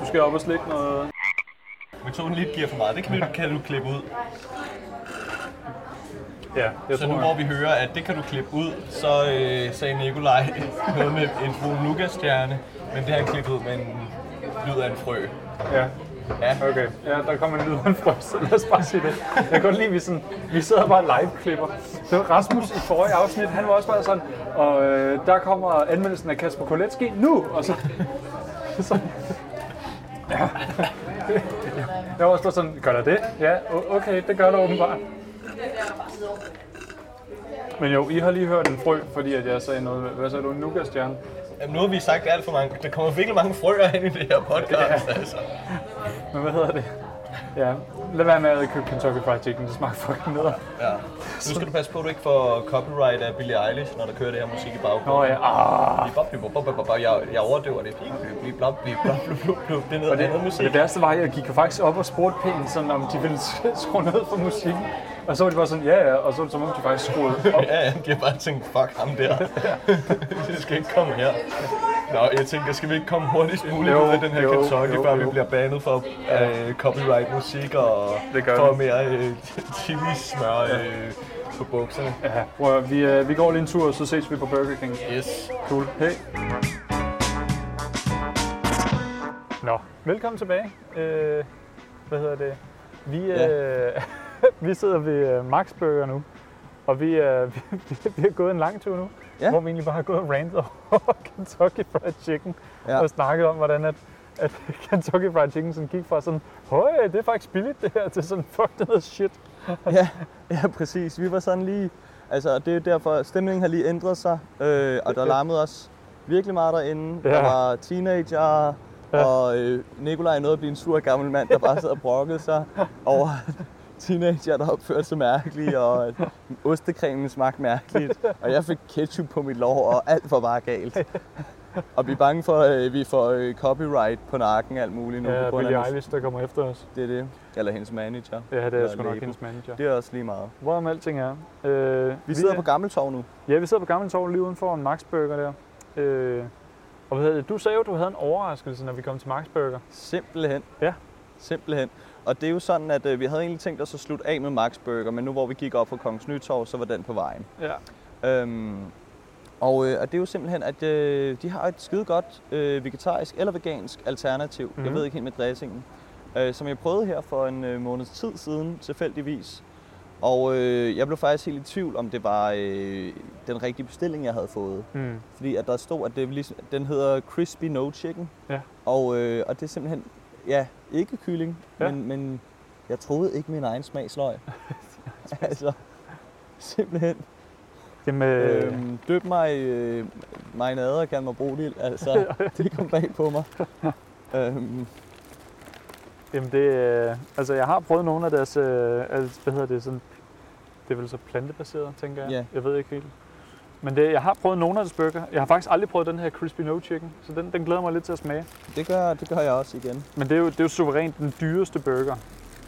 Speaker 1: Du skal op og slikke noget.
Speaker 2: Metoden lidt giver for meget. Det kan kan du klippe ud.
Speaker 1: Ja, jeg
Speaker 2: Så nu
Speaker 1: tror,
Speaker 2: hvor vi hører, at det kan du klippe ud, så øh, sagde Nikolaj <laughs> noget med en brun nougatstjerne, men det har han klippet ud med en lyd af en frø.
Speaker 1: Ja.
Speaker 3: Ja.
Speaker 1: Okay, ja, der kommer en lyd af en frost. Lad os bare sige det. Jeg kan godt lide, at vi, sådan, vi sidder bare live-klipper. Det var Rasmus i forrige afsnit, han var også bare sådan, og øh, der kommer anmeldelsen af Kasper Koletski nu, og så... <laughs> så ja. Jeg var også sådan, gør der det? Ja, okay, det gør der åbenbart. Men jo, I har lige hørt en frø, fordi at jeg sagde noget, hvad sagde du, en nougat-stjerne?
Speaker 3: Jamen, nu har vi sagt alt for mange. Der kommer virkelig mange frøer ind i det her podcast, ja. altså.
Speaker 1: Men hvad hedder det? Ja, lad være med at købe Kentucky Fried Chicken, det smager fucking ned.
Speaker 3: Ja. Nu skal du passe på, at du ikke får copyright af Billie Eilish, når der kører det her musik i baggrunden.
Speaker 1: Nå ja, ah.
Speaker 3: Jeg, jeg overdøver det. Blip, blip, blip, blip, blip, blip. Det er noget
Speaker 1: Og det,
Speaker 3: andet
Speaker 1: og
Speaker 3: musik.
Speaker 1: det værste var, at jeg gik faktisk op og spurgte pænt, sådan, om de ville skrue ned for musikken. Og så var de bare sådan, ja ja, og så var det som om, de faktisk skruede op. <laughs>
Speaker 3: Ja, ja, de har bare tænkt, fuck ham der. <laughs> det skal ikke komme her. Nå, jeg tænker, skal vi ikke komme hurtigst muligt
Speaker 1: Jo,
Speaker 3: ud af den her
Speaker 1: jo,
Speaker 3: Kentucky,
Speaker 1: jo,
Speaker 3: før vi
Speaker 1: jo.
Speaker 3: bliver banet for uh, copyright musik og
Speaker 1: Det gør
Speaker 3: for
Speaker 1: vi.
Speaker 3: mere uh, chili smør uh, på bukserne.
Speaker 1: Ja, prøv at, vi, øh, vi går lige en tur, og så ses vi på Burger King.
Speaker 3: Yes.
Speaker 1: Cool. Hey. Nå, velkommen tilbage. Øh, hvad hedder det? Vi, øh, <laughs> <laughs> vi sidder ved øh, Max Burger nu, og vi, øh, <laughs> vi, vi har gået en lang tur nu,
Speaker 2: Ja.
Speaker 1: hvor vi egentlig bare har gået og rantet over <laughs> Kentucky Fried Chicken,
Speaker 2: Ja.
Speaker 1: og snakket om, hvordan at, at Kentucky Fried Chicken sådan gik fra sådan, høj, det er faktisk billigt det her, til sådan, fuck, det noget shit.
Speaker 2: ja, ja, præcis. Vi var sådan lige... Altså, det er derfor, stemningen har lige ændret sig, øh, og der larmede os virkelig meget derinde.
Speaker 1: Ja.
Speaker 2: Der var teenager,
Speaker 1: ja.
Speaker 2: og øh, Nikolaj nåede at blive en sur gammel mand, der bare sad og brokkede sig over teenager, der opførte sig mærkeligt, og at ostekremen smagte mærkeligt, og jeg fik ketchup på mit lår, og alt var bare galt. Og vi er bange for, at vi får øh, copyright på nakken alt muligt nu.
Speaker 1: Ja,
Speaker 2: på
Speaker 1: Billie Eilish, der kommer efter os.
Speaker 2: Det er det. Eller hendes manager.
Speaker 1: Ja, det er sgu nok hendes manager.
Speaker 2: Det er også lige meget.
Speaker 1: Hvorom alting er. Øh,
Speaker 2: Vi sidder
Speaker 1: er-
Speaker 2: på Gammeltorv nu.
Speaker 1: Ja, vi sidder på Gammeltorv lige uden for en Max Burger der. Øh, og hvad? Du sagde jo, at du havde en overraskelse, når vi kom til Max Burger.
Speaker 2: Simpelthen.
Speaker 1: Ja.
Speaker 2: Simpelthen. Og det er jo sådan, at øh, vi havde egentlig tænkt os at slutte af med Max Burger, men nu hvor vi gik op på Kongens Nytorv, så var den på vejen.
Speaker 1: Ja.
Speaker 2: Øhm, og, øh, og det er jo simpelthen, at øh, de har et skide godt øh, vegetarisk eller vegansk alternativ. Mm-hmm. Jeg
Speaker 1: Mhm.
Speaker 2: ved ikke helt med dressingen. Øh, som jeg prøvede her for en øh, måneds tid siden, tilfældigvis. Og øh, jeg blev faktisk helt i tvivl, om det var øh, den rigtige bestilling, jeg havde fået.
Speaker 1: Mm.
Speaker 2: Fordi at der stod, at det ligesom, den hedder Crispy No Chicken.
Speaker 1: Ja.
Speaker 2: Og, øh, og det er simpelthen, ja, ikke kylling,
Speaker 1: Ja.
Speaker 2: men, men jeg troede ikke min egen smagsløg. <laughs> altså, simpelthen.
Speaker 1: Jamen, øh,
Speaker 2: Øhm, døb mig i øh, marinade og kald mig brodil. Altså, <laughs> det kom bag på mig. <laughs> øhm,
Speaker 1: jamen det, øh, altså jeg har prøvet nogle af deres, øh, altså, hvad hedder det, sådan, det er vel så plantebaseret, tænker jeg.
Speaker 2: Ja.
Speaker 1: Jeg ved ikke helt. Men det, jeg har prøvet nogle af deres burger. Jeg har faktisk aldrig prøvet den her Crispy No Chicken, så den, den glæder mig lidt til at smage.
Speaker 2: det, gør, det gør jeg også igen.
Speaker 1: Men det er jo, det er jo suverænt den dyreste burger,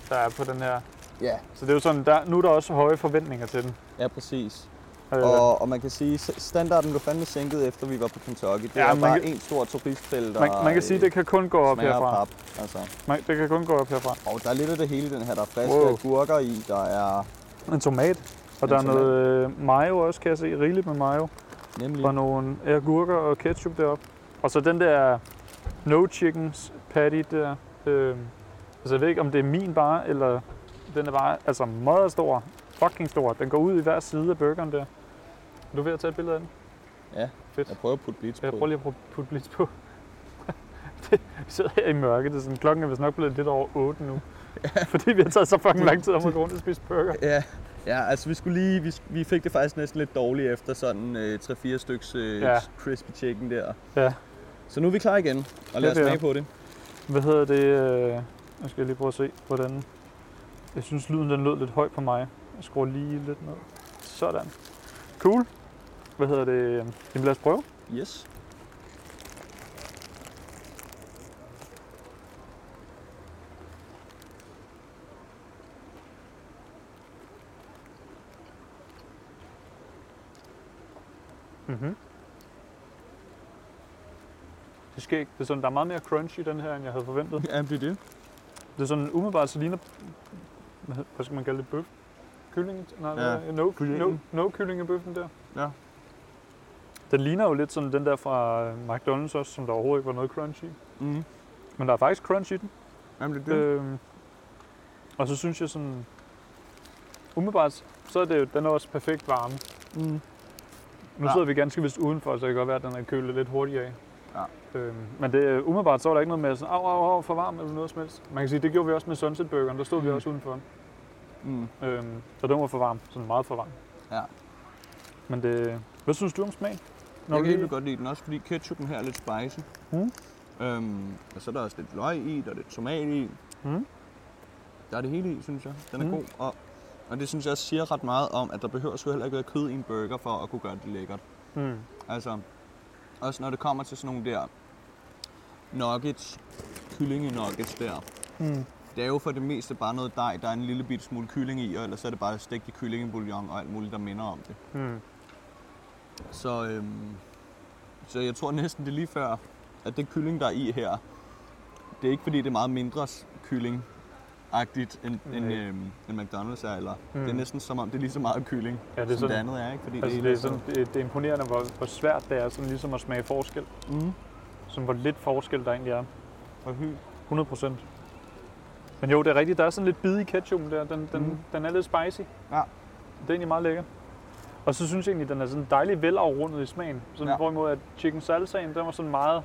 Speaker 1: der er på den her.
Speaker 2: Ja,
Speaker 1: Så det er jo sådan, der, nu er der også høje forventninger til den.
Speaker 2: ja præcis.
Speaker 1: Øh,
Speaker 2: Og, og man kan sige, standarden blev fandme sænket efter vi var på Kentucky. Det
Speaker 1: Ja,
Speaker 2: er
Speaker 1: man
Speaker 2: bare
Speaker 1: kan-
Speaker 2: en stor turistfelt, der
Speaker 1: man, man kan sige, at det kan kun gå op herfra.
Speaker 2: pap. Altså.
Speaker 1: Man, det kan kun gå op herfra.
Speaker 2: Og der er lidt af det hele den her. Der er friske
Speaker 1: wow.
Speaker 2: agurker i, der er
Speaker 1: En tomat. Og der er noget øh, mayo også, kan jeg se. Rigeligt med mayo.
Speaker 2: nemlig...
Speaker 1: Og nogle agurker og ketchup deroppe. Og så den der no chickens patty der. Øh, altså jeg ved ikke, om det er min bare, eller den er bare altså meget stor. Fucking stor. Den går ud i hver side af burgeren der. Er du ved at tage et billede af den?
Speaker 2: Ja,
Speaker 1: Fedt.
Speaker 2: jeg prøver at putte blitz
Speaker 1: Jeg
Speaker 2: på.
Speaker 1: prøver lige at putte- blitz på. det, <laughs> vi sidder her i mørke. Det er sådan, klokken er vist nok blevet lidt over 8 nu. <laughs> Fordi vi har taget så fucking <laughs> lang tid om at gå rundt og spise burger.
Speaker 2: Ja, ja, altså vi skulle lige, vi, vi fik det faktisk næsten lidt dårligt efter sådan øh, 3-4 styks øh,
Speaker 1: Ja.
Speaker 2: crispy chicken der.
Speaker 1: Ja.
Speaker 2: Så nu er vi klar igen, og lad os smage på det.
Speaker 1: Hvad hedder det? Øh, jeg skal lige prøve at se, hvordan... Jeg synes, lyden den lød lidt høj på mig. Jeg skruer lige lidt ned. Sådan. Cool. Hvad hedder det? Jamen lad os prøve.
Speaker 2: Yes.
Speaker 1: Mm-hmm. Det skal ikke. Det er sådan, der er meget mere crunch i den her, end jeg havde forventet.
Speaker 2: Ja, det er det.
Speaker 1: Det er sådan umiddelbart, så ligner... Hvad, skal man kalde det? Bøf? Kylling? Nej,
Speaker 2: Ja,
Speaker 1: ja. no, no,
Speaker 2: kyllingen.
Speaker 1: no kyllingebøffen der.
Speaker 2: Ja.
Speaker 1: Den ligner jo lidt sådan den der fra øh, McDonald's også, som der overhovedet ikke var noget crunch i.
Speaker 2: Mm.
Speaker 1: Men der er faktisk crunch i den.
Speaker 2: Jamen, det er det.
Speaker 1: Øhm, og så synes jeg sådan, umiddelbart, så er det jo, den er også perfekt varme.
Speaker 2: Mm.
Speaker 1: Nu
Speaker 2: Ja.
Speaker 1: sidder vi ganske vist udenfor, så det kan godt være, at den er kølet lidt hurtigt af.
Speaker 2: Ja.
Speaker 1: Øhm, men det, øh, umiddelbart så var der ikke noget med sådan, au, au, au, for varm eller noget som helst. Man kan sige, det gjorde vi også med Sunset Burgeren, der stod vi
Speaker 2: Mm.
Speaker 1: også udenfor.
Speaker 2: Mm.
Speaker 1: Øhm, så den var for varm, sådan meget for varm.
Speaker 2: Ja.
Speaker 1: Men det, hvad synes du om smagen?
Speaker 2: Jeg kan helt godt lide den, også fordi ketchupen her er lidt spicy.
Speaker 1: Mm.
Speaker 2: Øhm, og så er der også lidt løg i, der er lidt tomat i.
Speaker 1: Mm.
Speaker 2: Der er det hele i, synes jeg. Den er
Speaker 1: Mm.
Speaker 2: god. Og, og det synes jeg også siger ret meget om, at der behøver sgu heller ikke være kød i en burger for at kunne gøre det lækkert.
Speaker 1: Mm.
Speaker 2: Altså, også når det kommer til sådan nogle der nuggets, kyllinge-nuggets der.
Speaker 1: Mm.
Speaker 2: Det er jo for det meste bare noget dej, der er en lille bit smule kylling i, og ellers er det bare stegt i kyllingebouillon og alt muligt, der minder om det.
Speaker 1: Mm.
Speaker 2: Så, øhm, så jeg tror næsten det er lige før, at det kylling, der er i her, det er ikke fordi, det er meget mindre kylling agtigt end, end,
Speaker 1: Nej.
Speaker 2: øhm, end McDonald's er, eller
Speaker 1: Mm.
Speaker 2: det er næsten som om, det er lige så meget kylling,
Speaker 1: Ja, det
Speaker 2: det
Speaker 1: er
Speaker 2: som det
Speaker 1: sådan,
Speaker 2: andet er, ikke? Fordi
Speaker 1: altså, det, er sådan, det, det er imponerende, hvor, hvor svært det er sådan ligesom at smage forskel.
Speaker 2: Mm.
Speaker 1: Sådan, hvor lidt forskel der egentlig er.
Speaker 2: Og hy.
Speaker 1: 100 procent. Men jo, det er rigtigt. Der er sådan lidt bid i ketchupen der. Den, den,
Speaker 2: Mhm.
Speaker 1: den er lidt spicy.
Speaker 2: Ja.
Speaker 1: Det er egentlig meget lækker. Og så synes jeg egentlig, den er sådan dejligt velafrundet i smagen. Sådan
Speaker 2: ja.
Speaker 1: hvorimod at chicken salsaen, den var sådan meget...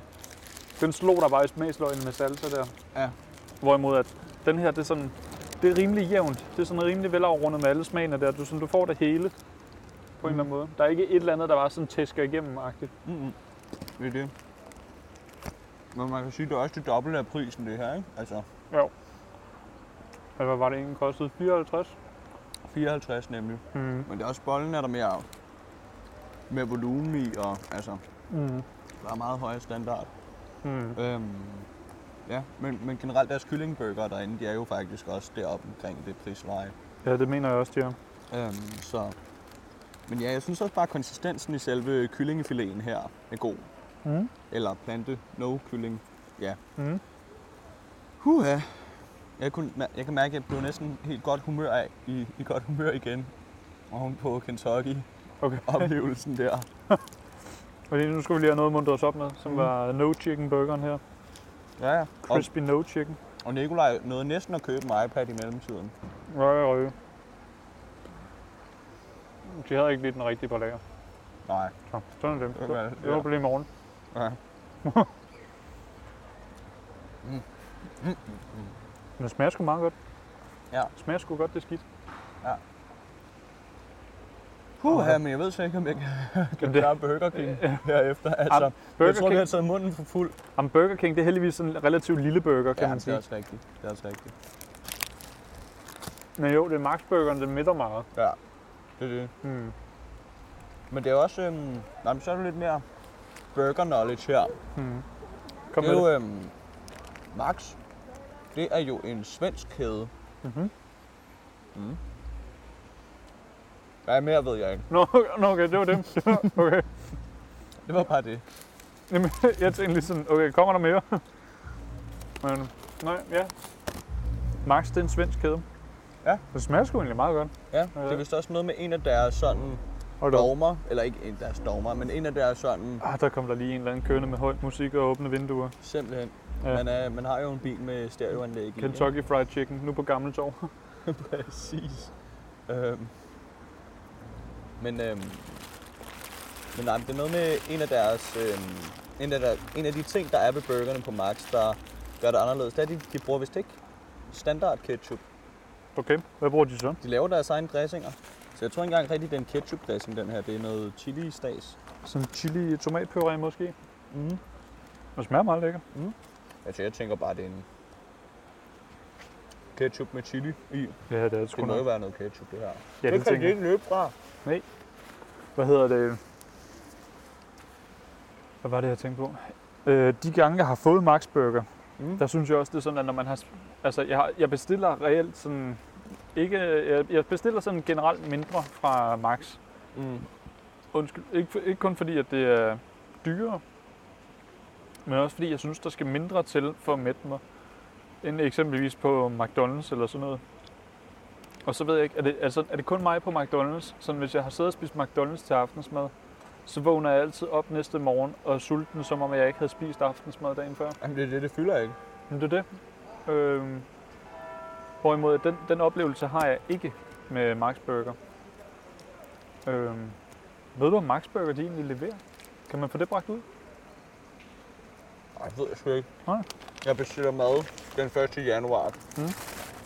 Speaker 1: Den slog der bare i smagsløgene med salsa der.
Speaker 2: Ja.
Speaker 1: Hvorimod at den her, det er sådan... Det er rimelig jævnt. Det er sådan rimelig velafrundet med alle smagene der. Du, sådan, du får det hele på en eller anden måde. Der er ikke et eller andet, der bare sådan tæsker igennem-agtigt.
Speaker 2: Mm-hmm. Det er det. Men man kan sige, det er også det dobbelte af prisen, det her, ikke? Altså
Speaker 1: Jo. Hvad var det egentlig kostet? 54?
Speaker 2: 54 nemlig.
Speaker 1: Mm.
Speaker 2: Men det er også bollen, er der mere, mere volumen i, og altså,
Speaker 1: Mm.
Speaker 2: der er meget højere standard.
Speaker 1: Mm.
Speaker 2: Øhm, ja, men, men generelt deres kyllingburger derinde, de er jo faktisk også deroppe omkring det prisleje.
Speaker 1: Ja, det mener jeg også, de er.
Speaker 2: Øhm, så. Men ja, jeg synes også bare, at konsistensen i selve kyllingefileten her er god.
Speaker 1: Mm.
Speaker 2: Eller plante, no kylling. Ja.
Speaker 1: Mm.
Speaker 2: Huha. Jeg, kunne, jeg kan mærke, at jeg blev næsten helt godt humør af, i, i godt humør igen. Oven på Kentucky
Speaker 1: Okay. <laughs>
Speaker 2: oplevelsen der.
Speaker 1: Fordi nu skal vi lige have noget mundt os op med, som
Speaker 2: Mhm.
Speaker 1: var no chicken burgeren her.
Speaker 2: Ja, ja. Og,
Speaker 1: Crispy no chicken.
Speaker 2: og Nikolaj nåede næsten at købe en iPad i mellemtiden.
Speaker 1: Røg, røg. De havde ikke lige den rigtige på lager.
Speaker 2: Nej.
Speaker 1: Så, sådan er det.
Speaker 2: Det var-
Speaker 1: Jeg
Speaker 2: ja.
Speaker 1: håber lige i morgen.
Speaker 2: Ja. <laughs>
Speaker 1: Men det smager sgu meget godt.
Speaker 2: Ja.
Speaker 1: Det smager sgu godt, det er skidt.
Speaker 2: Puha, men jeg ved så ikke, om jeg kan, <laughs> kan
Speaker 1: det-
Speaker 2: klare Burger King
Speaker 1: Ja.
Speaker 2: herefter. Altså,
Speaker 1: Jamen, Burger
Speaker 2: jeg tror,
Speaker 1: King-
Speaker 2: har taget munden for fuld.
Speaker 1: Jamen, Burger King, det er heldigvis en relativt lille burger, kan
Speaker 2: Ja,
Speaker 1: man
Speaker 2: det er
Speaker 1: sige.
Speaker 2: også rigtigt. Det er også rigtigt.
Speaker 1: Men jo, det er Max Burgeren, den midter meget.
Speaker 2: Ja, det er det.
Speaker 1: Hmm.
Speaker 2: Men det er også, øhm, nej, men så er der lidt mere burger knowledge her.
Speaker 1: Hmm. Kom
Speaker 2: det er
Speaker 1: med
Speaker 2: jo,
Speaker 1: det.
Speaker 2: øhm, Max, det er jo en svensk kæde.
Speaker 1: Mhm.
Speaker 2: Mm. Hvad mere ved jeg ikke.
Speaker 1: Nå, nå, okay, det var det. <laughs> okay.
Speaker 2: Det var bare det.
Speaker 1: Jamen, <laughs> jeg tænkte lige sådan, okay, kommer der mere? <laughs> Men, nej, ja. Max, det er en svensk kæde.
Speaker 2: Ja.
Speaker 1: Det smager sgu egentlig meget godt.
Speaker 2: Ja, det er vist også noget med en af deres sådan
Speaker 1: Hold
Speaker 2: dogmer, eller ikke en af deres dogmer, men en af deres sådan,
Speaker 1: Ah, der kom der lige en eller anden kørende med høj musik og åbne vinduer.
Speaker 2: simpelthen.
Speaker 1: Ja.
Speaker 2: Man, er, man har jo en bil med stereoanlæg i.
Speaker 1: Kentucky Fried Chicken, nu på Gammeltorv.
Speaker 2: ikke? Præcis. Øhm. Men, øhm, men nej, det er noget med en af deres, øhm, en, af der, en af de ting, der er ved burgerne på Max, der gør det anderledes, det er, at de, de bruger vist ikke standard ketchup.
Speaker 1: Okay, hvad bruger de så?
Speaker 2: De laver deres egne dressinger. Så jeg tror ikke engang rigtig, det er en ketchup dressing, den her. Det er noget chili stas.
Speaker 1: Sådan chili tomatpuré måske.
Speaker 2: Mm.
Speaker 1: Det smager meget lækker.
Speaker 2: Altså, jeg tænker bare, det er en ketchup med chili i.
Speaker 1: Ja, det er det sgu
Speaker 2: Det må jo være noget ketchup, det her.
Speaker 1: Ja, det, tænker jeg.
Speaker 2: ikke løbe fra.
Speaker 1: Hvad hedder det? Hvad var det, jeg tænkte på? Øh, de gange, jeg har fået Max Burger,
Speaker 2: Mm.
Speaker 1: der synes jeg også, det er sådan, at når man har... Altså, jeg, har, jeg bestiller reelt sådan... Ikke, jeg, jeg bestiller sådan generelt mindre fra Max.
Speaker 2: Mm.
Speaker 1: Undskyld. Ikke, ikke kun fordi, at det er dyrere, men også fordi, jeg synes, der skal mindre til for at mætte mig, end eksempelvis på McDonald's eller sådan noget. Og så ved jeg ikke, er det, altså, er det kun mig på McDonald's? Sådan, hvis jeg har siddet og spist McDonald's til aftensmad, så vågner jeg altid op næste morgen og er sulten, som om jeg ikke havde spist aftensmad dagen før.
Speaker 2: Jamen, det er det, det fylder ikke.
Speaker 1: Men det er det. Øhm, hvorimod den, den oplevelse har jeg ikke med Max Burger. Øhm, ved du, om Max Burger de egentlig leverer? Kan man få det bragt ud?
Speaker 2: Ej, det ved jeg sgu ikke.
Speaker 1: Nej.
Speaker 2: Jeg bestiller mad den 1. januar.
Speaker 1: Mm.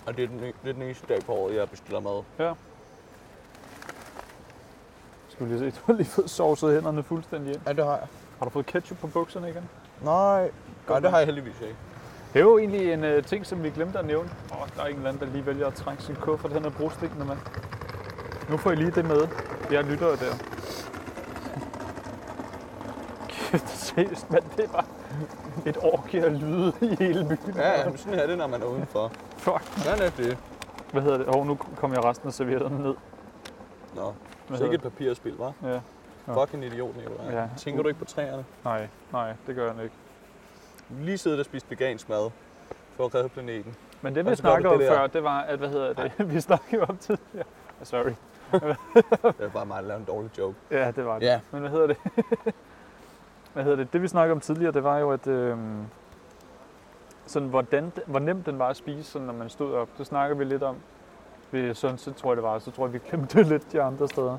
Speaker 2: Og det er, den, det er den eneste dag på året, jeg bestiller mad.
Speaker 1: Skal vi lige se, <laughs> du har lige fået sovset hænderne fuldstændig ind.
Speaker 2: Ja, det har jeg.
Speaker 1: Har du fået ketchup på bukserne igen?
Speaker 2: Nej, Nej det har jeg heldigvis ikke.
Speaker 1: Det er jo egentlig en uh, ting, som vi glemte at nævne. Åh, oh, der er en eller anden, der lige vælger at trænge sin kuffert hen ad brostikkene, mand. Nu får I lige det med. Jeg lytter jo der. <laughs> Kæft, seriøst, mand. Det bare et orgie af lyde i hele byen.
Speaker 2: Ja, ja, men sådan er det, når man er udenfor. <laughs>
Speaker 1: Fuck.
Speaker 2: Sådan er det.
Speaker 1: Hvad hedder det? Åh, oh, nu kom jeg resten af servietterne ned.
Speaker 2: Nå,
Speaker 1: Hvad
Speaker 2: så ikke et papirspil, hva'?
Speaker 1: det? Ja. Nå.
Speaker 2: Fucking idiot, Nicolaj.
Speaker 1: Ja.
Speaker 2: Tænker du ikke på træerne?
Speaker 1: Nej, nej, det gør jeg ikke.
Speaker 2: Lige siddet og spist vegansk mad for at redde planeten.
Speaker 1: Men det vi snakkede om
Speaker 2: det
Speaker 1: før, det var, at hvad hedder det? <laughs> vi snakkede jo om tidligere. Sorry. <laughs>
Speaker 2: Det er bare mig, der laver en dårlig joke.
Speaker 1: Ja, det var det.
Speaker 2: Ja.
Speaker 1: Men hvad hedder det? <laughs> hvad hedder det? Det vi snakkede om tidligere, det var jo, at øhm, sådan, hvordan, hvor nemt den var at spise, sådan, når man stod op. Det snakker vi lidt om ved Sunset, tror jeg det var. Så tror jeg, vi glemte <laughs> lidt de andre steder.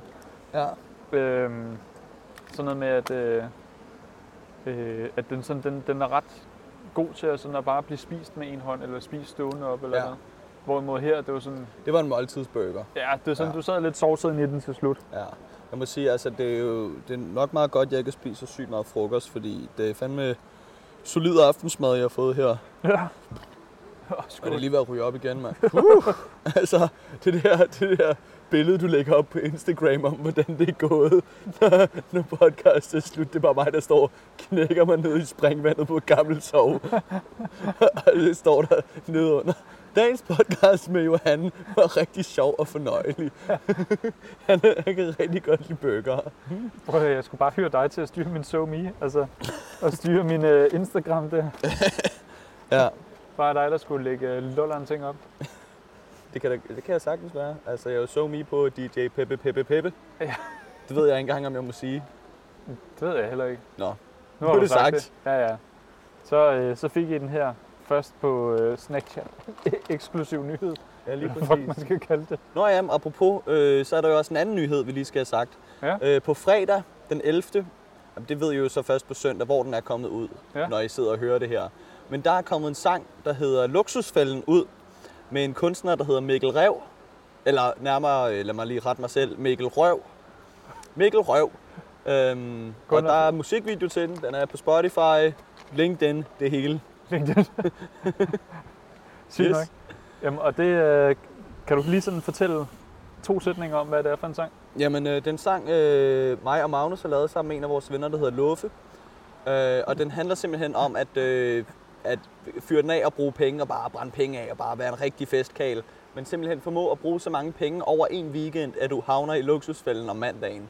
Speaker 2: Ja.
Speaker 1: Øhm, sådan noget med, at, øh, øh, at den, sådan, den, den er ret god til at, sådan, at bare blive spist med en hånd, eller spise stående op, eller
Speaker 2: Ja.
Speaker 1: noget. Hvorimod her, det var sådan,
Speaker 2: Det var en måltidsburger.
Speaker 1: ja, det er sådan,
Speaker 2: Ja.
Speaker 1: du sad lidt sovset ind i den til slut.
Speaker 2: Ja. Jeg må sige, altså det er jo det er nok meget godt, at jeg ikke spiser sygt meget frokost, fordi det er fandme solid aftensmad, jeg har fået her.
Speaker 1: Ja.
Speaker 2: Og det er lige ved at ryge op igen, mand. <laughs> Uh, altså, det der, det der billede, du lægger op på Instagram om, hvordan det er gået, <laughs> når, når podcast er slut. Det er bare mig, der står knækker mig ned i springvandet på et gammelt sov. <laughs> og det står der nede under. Dagens podcast med Johan var rigtig sjov og fornøjelig. <laughs> han, han kan rigtig godt lide bøger.
Speaker 1: Prøv at jeg skulle bare hyre dig til at styre min SoMe, altså at styre min uh, Instagram der. <laughs>
Speaker 2: Ja,
Speaker 1: Bare dig, der skulle lægge uh, lulleren ting op.
Speaker 2: det kan, det kan jeg sagtens være. Altså, jeg er jo så me på DJ Peppe Peppe Peppe.
Speaker 1: Ja.
Speaker 2: Det ved jeg ikke engang, om jeg må sige.
Speaker 1: Det ved jeg heller ikke.
Speaker 2: Nå,
Speaker 1: Nu har du
Speaker 2: det
Speaker 1: sagt,
Speaker 2: sagt.
Speaker 1: det. Ja, ja. Så, øh, så fik I den her først på øh, Snackchat. <laughs> Eksklusiv nyhed,
Speaker 2: ja, lige
Speaker 1: eller hvad man
Speaker 2: præcis.
Speaker 1: skal kalde det.
Speaker 2: Nå ja, apropos, øh, så er der jo også en anden nyhed, vi lige skal have sagt.
Speaker 1: Ja.
Speaker 2: Øh, på fredag den 11. Jamen, det ved I jo så først på søndag, hvor den er kommet ud,
Speaker 1: Ja.
Speaker 2: når I sidder og hører det her. Men der er kommet en sang, der hedder Luksusfælden ud, med en kunstner, der hedder Mikkel Rev. Eller nærmere, øh, lad mig lige rette mig selv, Mikkel Røv. Mikkel Røv. Øhm, og der er musikvideo til den. Den er på Spotify, LinkedIn, det hele.
Speaker 1: LinkedIn. <laughs> Sygt
Speaker 2: Yes.
Speaker 1: nok. Jamen, og det øh, kan du lige sådan fortælle to sætninger om, hvad det er for en sang?
Speaker 2: Jamen, øh, den sang øh, mig og Magnus har lavet sammen med en af vores venner, der hedder Luffe. Øh, og den handler simpelthen om at, øh, at fyre den af og bruge penge og bare brænde penge af og bare være en rigtig festkal. Men simpelthen formå at bruge så mange penge over en weekend, at du havner i luksusfælden om mandagen.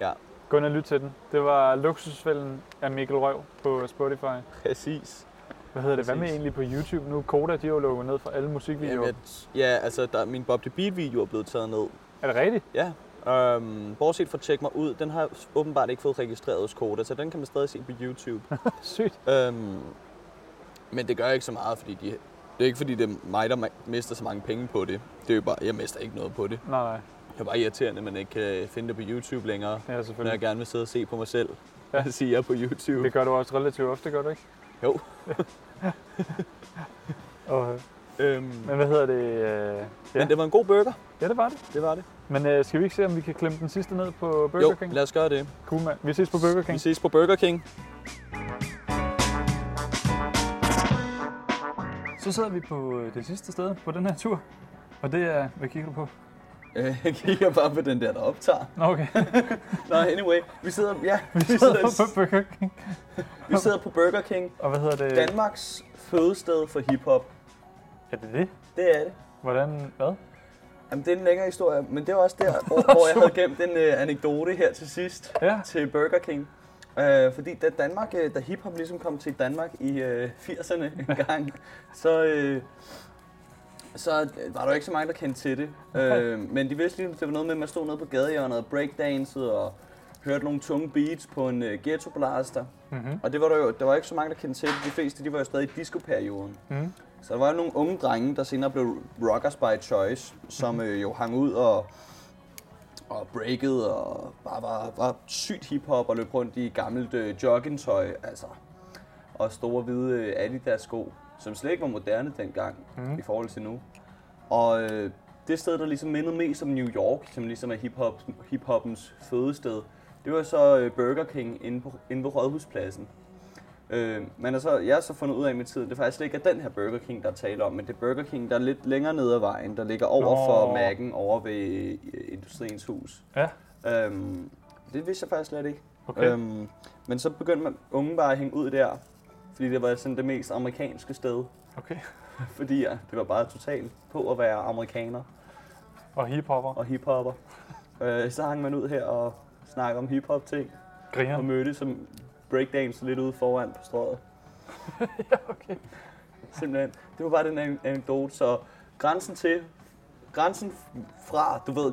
Speaker 2: Ja,
Speaker 1: Gå ind og lyt til den. Det var Luksusfælden af Mikkel Røv på Spotify.
Speaker 2: præcis.
Speaker 1: Hvad hedder det? Hvad med
Speaker 2: Præcis.
Speaker 1: egentlig på YouTube? Nu Koda, de har jo lukket ned for alle musikvideoer.
Speaker 2: Jamen, jeg, ja, altså der, min Bob the Beat video er blevet taget ned.
Speaker 1: Er det rigtigt?
Speaker 2: Ja, øhm, bortset fra Tjek mig ud, den har åbenbart ikke fået registreret hos Koda, så den kan man stadig se på YouTube. <laughs>
Speaker 1: Sygt.
Speaker 2: Øhm, men det gør ikke så meget, fordi de, det er ikke fordi, det er mig, der mister så mange penge på det. Det er jo bare, jeg mister ikke noget på det.
Speaker 1: Nej, nej.
Speaker 2: Det er bare irriterende, at man ikke kan finde det på YouTube længere,
Speaker 1: Ja,
Speaker 2: når jeg gerne vil sidde og se på mig selv.
Speaker 1: Ja.
Speaker 2: Ja. <laughs> siger jeg på YouTube.
Speaker 1: Det gør du også relativt ofte, gør du ikke?
Speaker 2: Jo. <laughs>
Speaker 1: Og,
Speaker 2: Øhm,
Speaker 1: men hvad hedder det? Øh, ja.
Speaker 2: Men det var en god burger.
Speaker 1: ja, det var det.
Speaker 2: Det var det.
Speaker 1: Men øh, skal vi ikke se, om vi kan klemme den sidste ned på Burger
Speaker 2: jo,
Speaker 1: King?
Speaker 2: lad os gøre det.
Speaker 1: Cool, mand. Vi ses på Burger King.
Speaker 2: Vi ses på Burger King.
Speaker 1: Så sidder vi på øh, det sidste sted på den her tur. Og det er... Hvad kigger du på?
Speaker 2: Øh, Jeg kigger bare på den der, der optager.
Speaker 1: Okay. <laughs>
Speaker 2: Nå, anyway. Vi sidder, ja, <laughs> vi
Speaker 1: Vi
Speaker 2: sidder,
Speaker 1: sidder på Burger King.
Speaker 2: vi sidder på Burger King.
Speaker 1: Og hvad hedder det?
Speaker 2: Danmarks fødested for hiphop.
Speaker 1: Er det det?
Speaker 2: Det er det.
Speaker 1: Hvordan? Hvad?
Speaker 2: Jamen, det er en længere historie, men det var også der, <laughs> hvor, hvor jeg havde gemt en øh, anekdote her til sidst
Speaker 1: Ja.
Speaker 2: til Burger King. Øh, fordi da Danmark, øh, da hiphop ligesom kom til Danmark i øh, 80'erne en gang, så, øh, så øh, var der jo ikke så mange, der kendte til det. Øh, men de vidste lige, det var noget med, at man stod nede på gadehjørnet og breakdancede og hørte nogle tunge beats på en øh, ghetto blaster.
Speaker 1: Mm-hmm.
Speaker 2: Og det var der jo der var ikke så mange, der kendte til det. De fleste de var jo stadig i disco-perioden.
Speaker 1: Mm.
Speaker 2: Så der var jo nogle unge drenge, der senere blev rockers by choice, som øh, jo hang ud og, og breakede og bare var, var sygt hiphop og løb rundt i gammelt øh, joggingtøj, altså. Og store hvide øh, Adidas sko, som slet ikke var moderne dengang mm. i forhold til nu. Og øh, det sted, der ligesom mindede mest om New York, som ligesom er hip-hop, hip-hoppens fødested, det var så øh, Burger King inde på, inde på Rådhuspladsen. Øh, men altså, jeg har så fundet ud af med tiden, det er faktisk ikke er den her Burger King, der er tale om, men det er Burger King, der er lidt længere nede ad vejen, der ligger over
Speaker 1: Nå.
Speaker 2: for Mac'en, over ved øh, Industriens Hus.
Speaker 1: Ja,
Speaker 2: Øhm, det vidste jeg faktisk slet ikke.
Speaker 1: okay.
Speaker 2: Øhm, men så begyndte man, unge bare at hænge ud der, fordi det var sådan det mest amerikanske sted.
Speaker 1: okay. <laughs>
Speaker 2: Fordi ja, det var bare totalt på at være amerikaner
Speaker 1: Og hiphopper.
Speaker 2: og hiphopper. <laughs> øh, så hang man ud her og snakkede om hiphop ting,
Speaker 1: Griner.
Speaker 2: og mødte som breakdance lidt ude foran på strøget. <laughs>
Speaker 1: ja, okay.
Speaker 2: Simpelthen. Det var bare den an- anekdote. Så grænsen til, grænsen fra, du ved,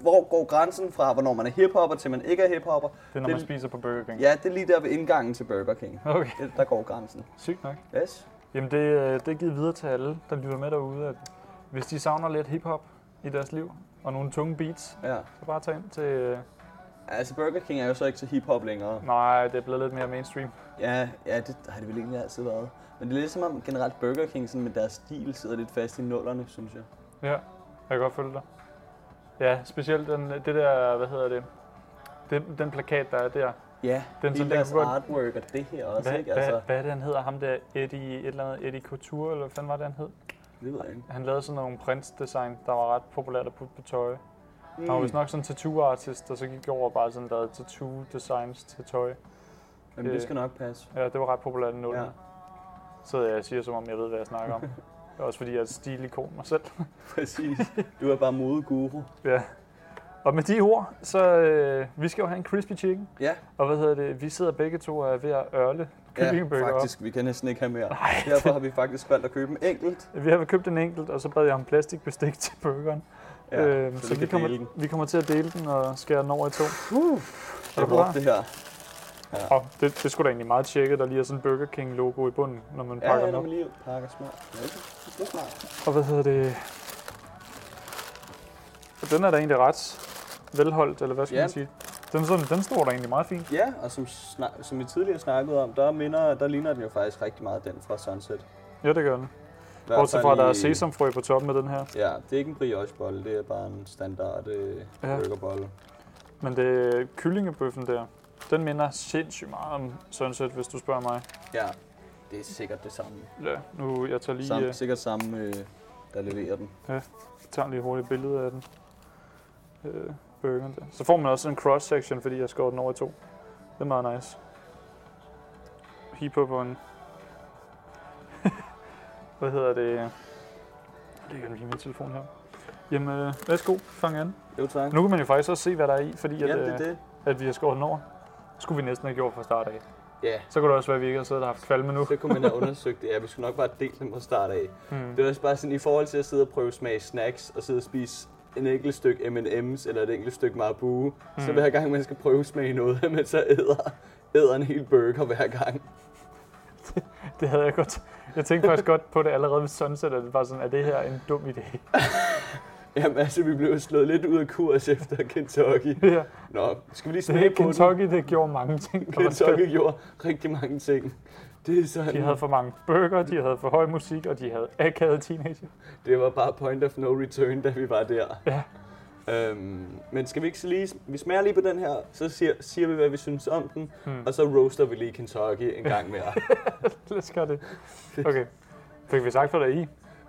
Speaker 2: hvor går grænsen fra, hvornår man er hiphopper til man ikke er hiphopper?
Speaker 1: Det er, når
Speaker 2: Det-
Speaker 1: man spiser på Burger King.
Speaker 2: Ja, det er lige der ved indgangen til Burger King.
Speaker 1: Okay,
Speaker 2: Det, der går grænsen.
Speaker 1: sygt nok.
Speaker 2: Yes.
Speaker 1: Jamen, det, øh, det er givet videre til alle, der lytter med derude, at hvis de savner lidt hiphop i deres liv, og nogle tunge beats,
Speaker 2: Ja.
Speaker 1: så bare tag ind til... øh,
Speaker 2: Altså Burger King er jo så ikke til hiphop længere.
Speaker 1: Nej, det er blevet lidt mere mainstream.
Speaker 2: Ja, ja, det har det vel egentlig altid været. Men det er lidt som om generelt Burger King sådan med deres stil sidder lidt fast i nullerne, synes jeg.
Speaker 1: Ja, jeg kan godt følge dig. Ja, specielt den, det der, hvad hedder det, den, den plakat, der er der.
Speaker 2: Ja,
Speaker 1: Den,
Speaker 2: hele deres
Speaker 1: godt-
Speaker 2: artwork og det her også,
Speaker 1: Hvad,
Speaker 2: ikke?
Speaker 1: hvad,
Speaker 2: Altså,
Speaker 1: hvad er det, han hedder? Ham der Eddie, et eller andet Eddie Couture, eller hvad fanden var det, han hed?
Speaker 2: det ved jeg ikke.
Speaker 1: Han lavede sådan nogle prints-design, der var ret populært at putte på tøj.
Speaker 2: Mm.
Speaker 1: Han var vist nok sådan en tattoo-artist, og så gik over og bare sådan lavede tattoo-designs til tøj.
Speaker 2: Jamen, det skal nok passe.
Speaker 1: Ja, det var ret populært i nullerne.
Speaker 2: Ja.
Speaker 1: Ja. Så jeg siger, som om jeg ved, hvad jeg snakker om. <laughs> Det er også fordi, jeg er et stilikon mig selv. <laughs>
Speaker 2: Præcis. Du er bare modeguru.
Speaker 1: ja. Og med de ord, så øh, vi skal jo have en crispy chicken.
Speaker 2: Ja,
Speaker 1: Og hvad hedder det? Vi sidder begge to og er ved at ørle
Speaker 2: ja
Speaker 1: kyllingeburger op.
Speaker 2: faktisk. Vi kan næsten ikke have mere.
Speaker 1: Nej,
Speaker 2: Derfor har vi faktisk valgt at købe en enkelt.
Speaker 1: vi har købt en enkelt, og så bad jeg om plastikbestik <laughs> til burgeren.
Speaker 2: Ja,
Speaker 1: øhm,
Speaker 2: så
Speaker 1: så
Speaker 2: vi
Speaker 1: kommer, vi kommer til at dele den og skære den over i to.
Speaker 2: Uh,
Speaker 1: Er du klar?
Speaker 2: brugte det her.
Speaker 1: Og det, det skulle da egentlig meget tjekket, der lige er sådan en Burger King logo i bunden, når man
Speaker 2: Ja,
Speaker 1: pakker
Speaker 2: ja, når
Speaker 1: op.
Speaker 2: man lige pakker smart. Ja, det er smart.
Speaker 1: Og hvad hedder det? Og den er da egentlig ret velholdt, eller hvad skal
Speaker 2: Ja.
Speaker 1: man sige? Den, sådan, den står der egentlig meget fint.
Speaker 2: Ja, og som, snak- som vi tidligere snakkede om, der, minder, der ligner den jo faktisk rigtig meget den fra Sunset.
Speaker 1: Ja, det gør den. Bortset fra, at der er sesamfrø på toppen af den her.
Speaker 2: Ja, det er ikke en briochebolle, det er bare en standard øh,
Speaker 1: Ja.
Speaker 2: burgerbolle.
Speaker 1: Men det er kyllingebøffen der. Den minder sindssygt meget om Sunset, hvis du spørger mig.
Speaker 2: Ja, det er sikkert det samme.
Speaker 1: Ja, nu jeg tager lige,
Speaker 2: Samme,
Speaker 1: øh,
Speaker 2: sikkert samme, øh, der leverer den.
Speaker 1: tager lige hurtigt billede af den. Øh, burgeren der. Så får man også en cross-section, fordi jeg skår den over i to. Det er meget nice. Hiphop på en... <laughs> Hvad hedder det? Jeg lægger den lige min telefon her. Jamen, øh, værsgo, fang an.
Speaker 2: Jo, tak.
Speaker 1: Nu kan man jo faktisk også se, hvad der er i, fordi at,
Speaker 2: Ja, det
Speaker 1: øh,
Speaker 2: er det.
Speaker 1: at vi har skåret den over. Det skulle vi næsten have gjort fra start af.
Speaker 2: Ja,
Speaker 1: Så kunne det også være, at vi ikke har siddet og haft kvalme nu.
Speaker 2: så kunne man have undersøgt det. Ja, vi skulle nok bare dele dem fra start af.
Speaker 1: Hmm.
Speaker 2: Det er også bare sådan, i forhold til at sidde og prøve smage snacks, og sidde og spise en enkelt stykke M&M's eller et enkelt stykke Marabu, mm. så
Speaker 1: Mm.
Speaker 2: hver gang man skal prøve smage noget, <laughs> man så æder, æder en hel burger hver gang. <laughs>
Speaker 1: Det havde jeg godt. Jeg tænkte faktisk godt på det allerede ved Sunset, at det var sådan, at det her er en dum idé. <laughs>
Speaker 2: Jamen altså, vi blev slået lidt ud af kurs efter Kentucky.
Speaker 1: ja.
Speaker 2: Nå, skal vi lige smage på den?
Speaker 1: Kentucky, det gjorde mange ting.
Speaker 2: Kentucky gjorde rigtig mange ting. Det er sådan,
Speaker 1: De havde for mange burger, de havde for høj musik, og de havde akavet teenager.
Speaker 2: det var bare point of no return, da vi var der.
Speaker 1: Ja.
Speaker 2: Øhm, men skal vi ikke lige, vi smager lige på den her, så siger, siger vi, hvad vi synes om den,
Speaker 1: Hmm.
Speaker 2: og så roaster vi lige Kentucky en gang mere.
Speaker 1: Lad os gøre det. Okay. Fik vi sagt, hvad der er i?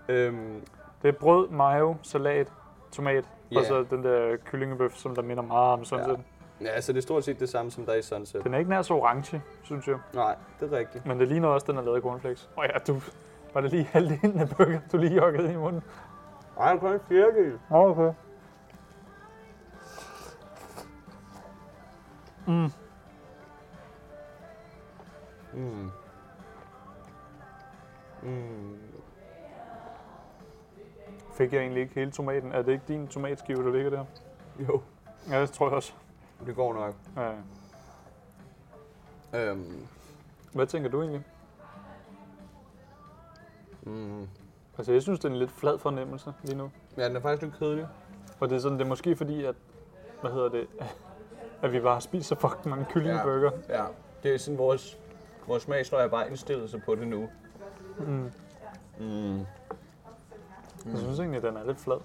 Speaker 2: øhm,
Speaker 1: Det er brød, mayo, salat, tomat,
Speaker 2: Ja.
Speaker 1: og så den der kyllingebøf, som der minder meget om Sunset.
Speaker 2: Ja. ja, så det er stort set det samme, som der er i Sunset.
Speaker 1: Den er ikke nær så orange, synes jeg.
Speaker 2: Nej, det er rigtigt.
Speaker 1: Men det ligner også, den er lavet af cornflakes. Åh ja, du... Var det lige halvdelen af burger, du lige joggede i munden?
Speaker 2: Ej, det er kun en fjerdedel.
Speaker 1: Okay. Mm.
Speaker 2: Mm. Mm.
Speaker 1: Fik jeg egentlig ikke hele tomaten? Er det ikke din tomatskive, der ligger der?
Speaker 2: Jo,
Speaker 1: Ja, det tror jeg også.
Speaker 2: det går nok.
Speaker 1: Ja.
Speaker 2: Øhm,
Speaker 1: Hvad tænker du egentlig?
Speaker 2: Mm.
Speaker 1: Altså, jeg synes, det er en lidt flad fornemmelse lige nu.
Speaker 2: Ja, den er faktisk lidt kedelig.
Speaker 1: Og det er sådan, det er måske fordi, at, hvad hedder det, <laughs> at vi bare så fucking mange kyllingeburger.
Speaker 2: Ja, det er sådan vores, vores smagsløg er bare indstillet sig på det nu.
Speaker 1: Mm.
Speaker 2: Mm.
Speaker 1: Jeg synes egentlig, at den er lidt flad.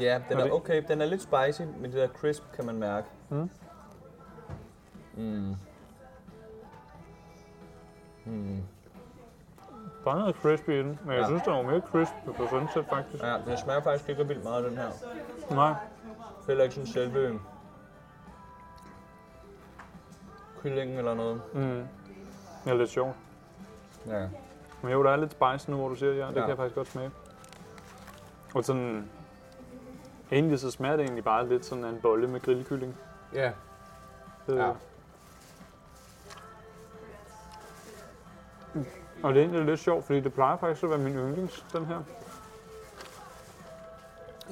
Speaker 2: Ja, den
Speaker 1: Er
Speaker 2: okay. Den er lidt spicy, men det der crisp kan man mærke.
Speaker 1: Mm.
Speaker 2: Mm. Mm.
Speaker 1: Der er noget crispy i den, men jeg
Speaker 2: Ja.
Speaker 1: synes, der er mere crisp på sunset faktisk.
Speaker 2: Ja, den smager faktisk ikke vildt meget, den her.
Speaker 1: Nej,
Speaker 2: Heller ikke sådan selve kyllingen eller noget.
Speaker 1: mm. det er lidt sjovt.
Speaker 2: Ja.
Speaker 1: Men jo, der er lidt spice nu, hvor du siger, ja, det
Speaker 2: Ja.
Speaker 1: kan jeg faktisk godt smage. Og sådan, egentlig så smager det egentlig bare lidt sådan en bolle med grillkylling.
Speaker 2: Ja.
Speaker 1: Øh.
Speaker 2: Ja.
Speaker 1: Og det er egentlig lidt sjovt, fordi det plejer faktisk at være min yndlings, den her.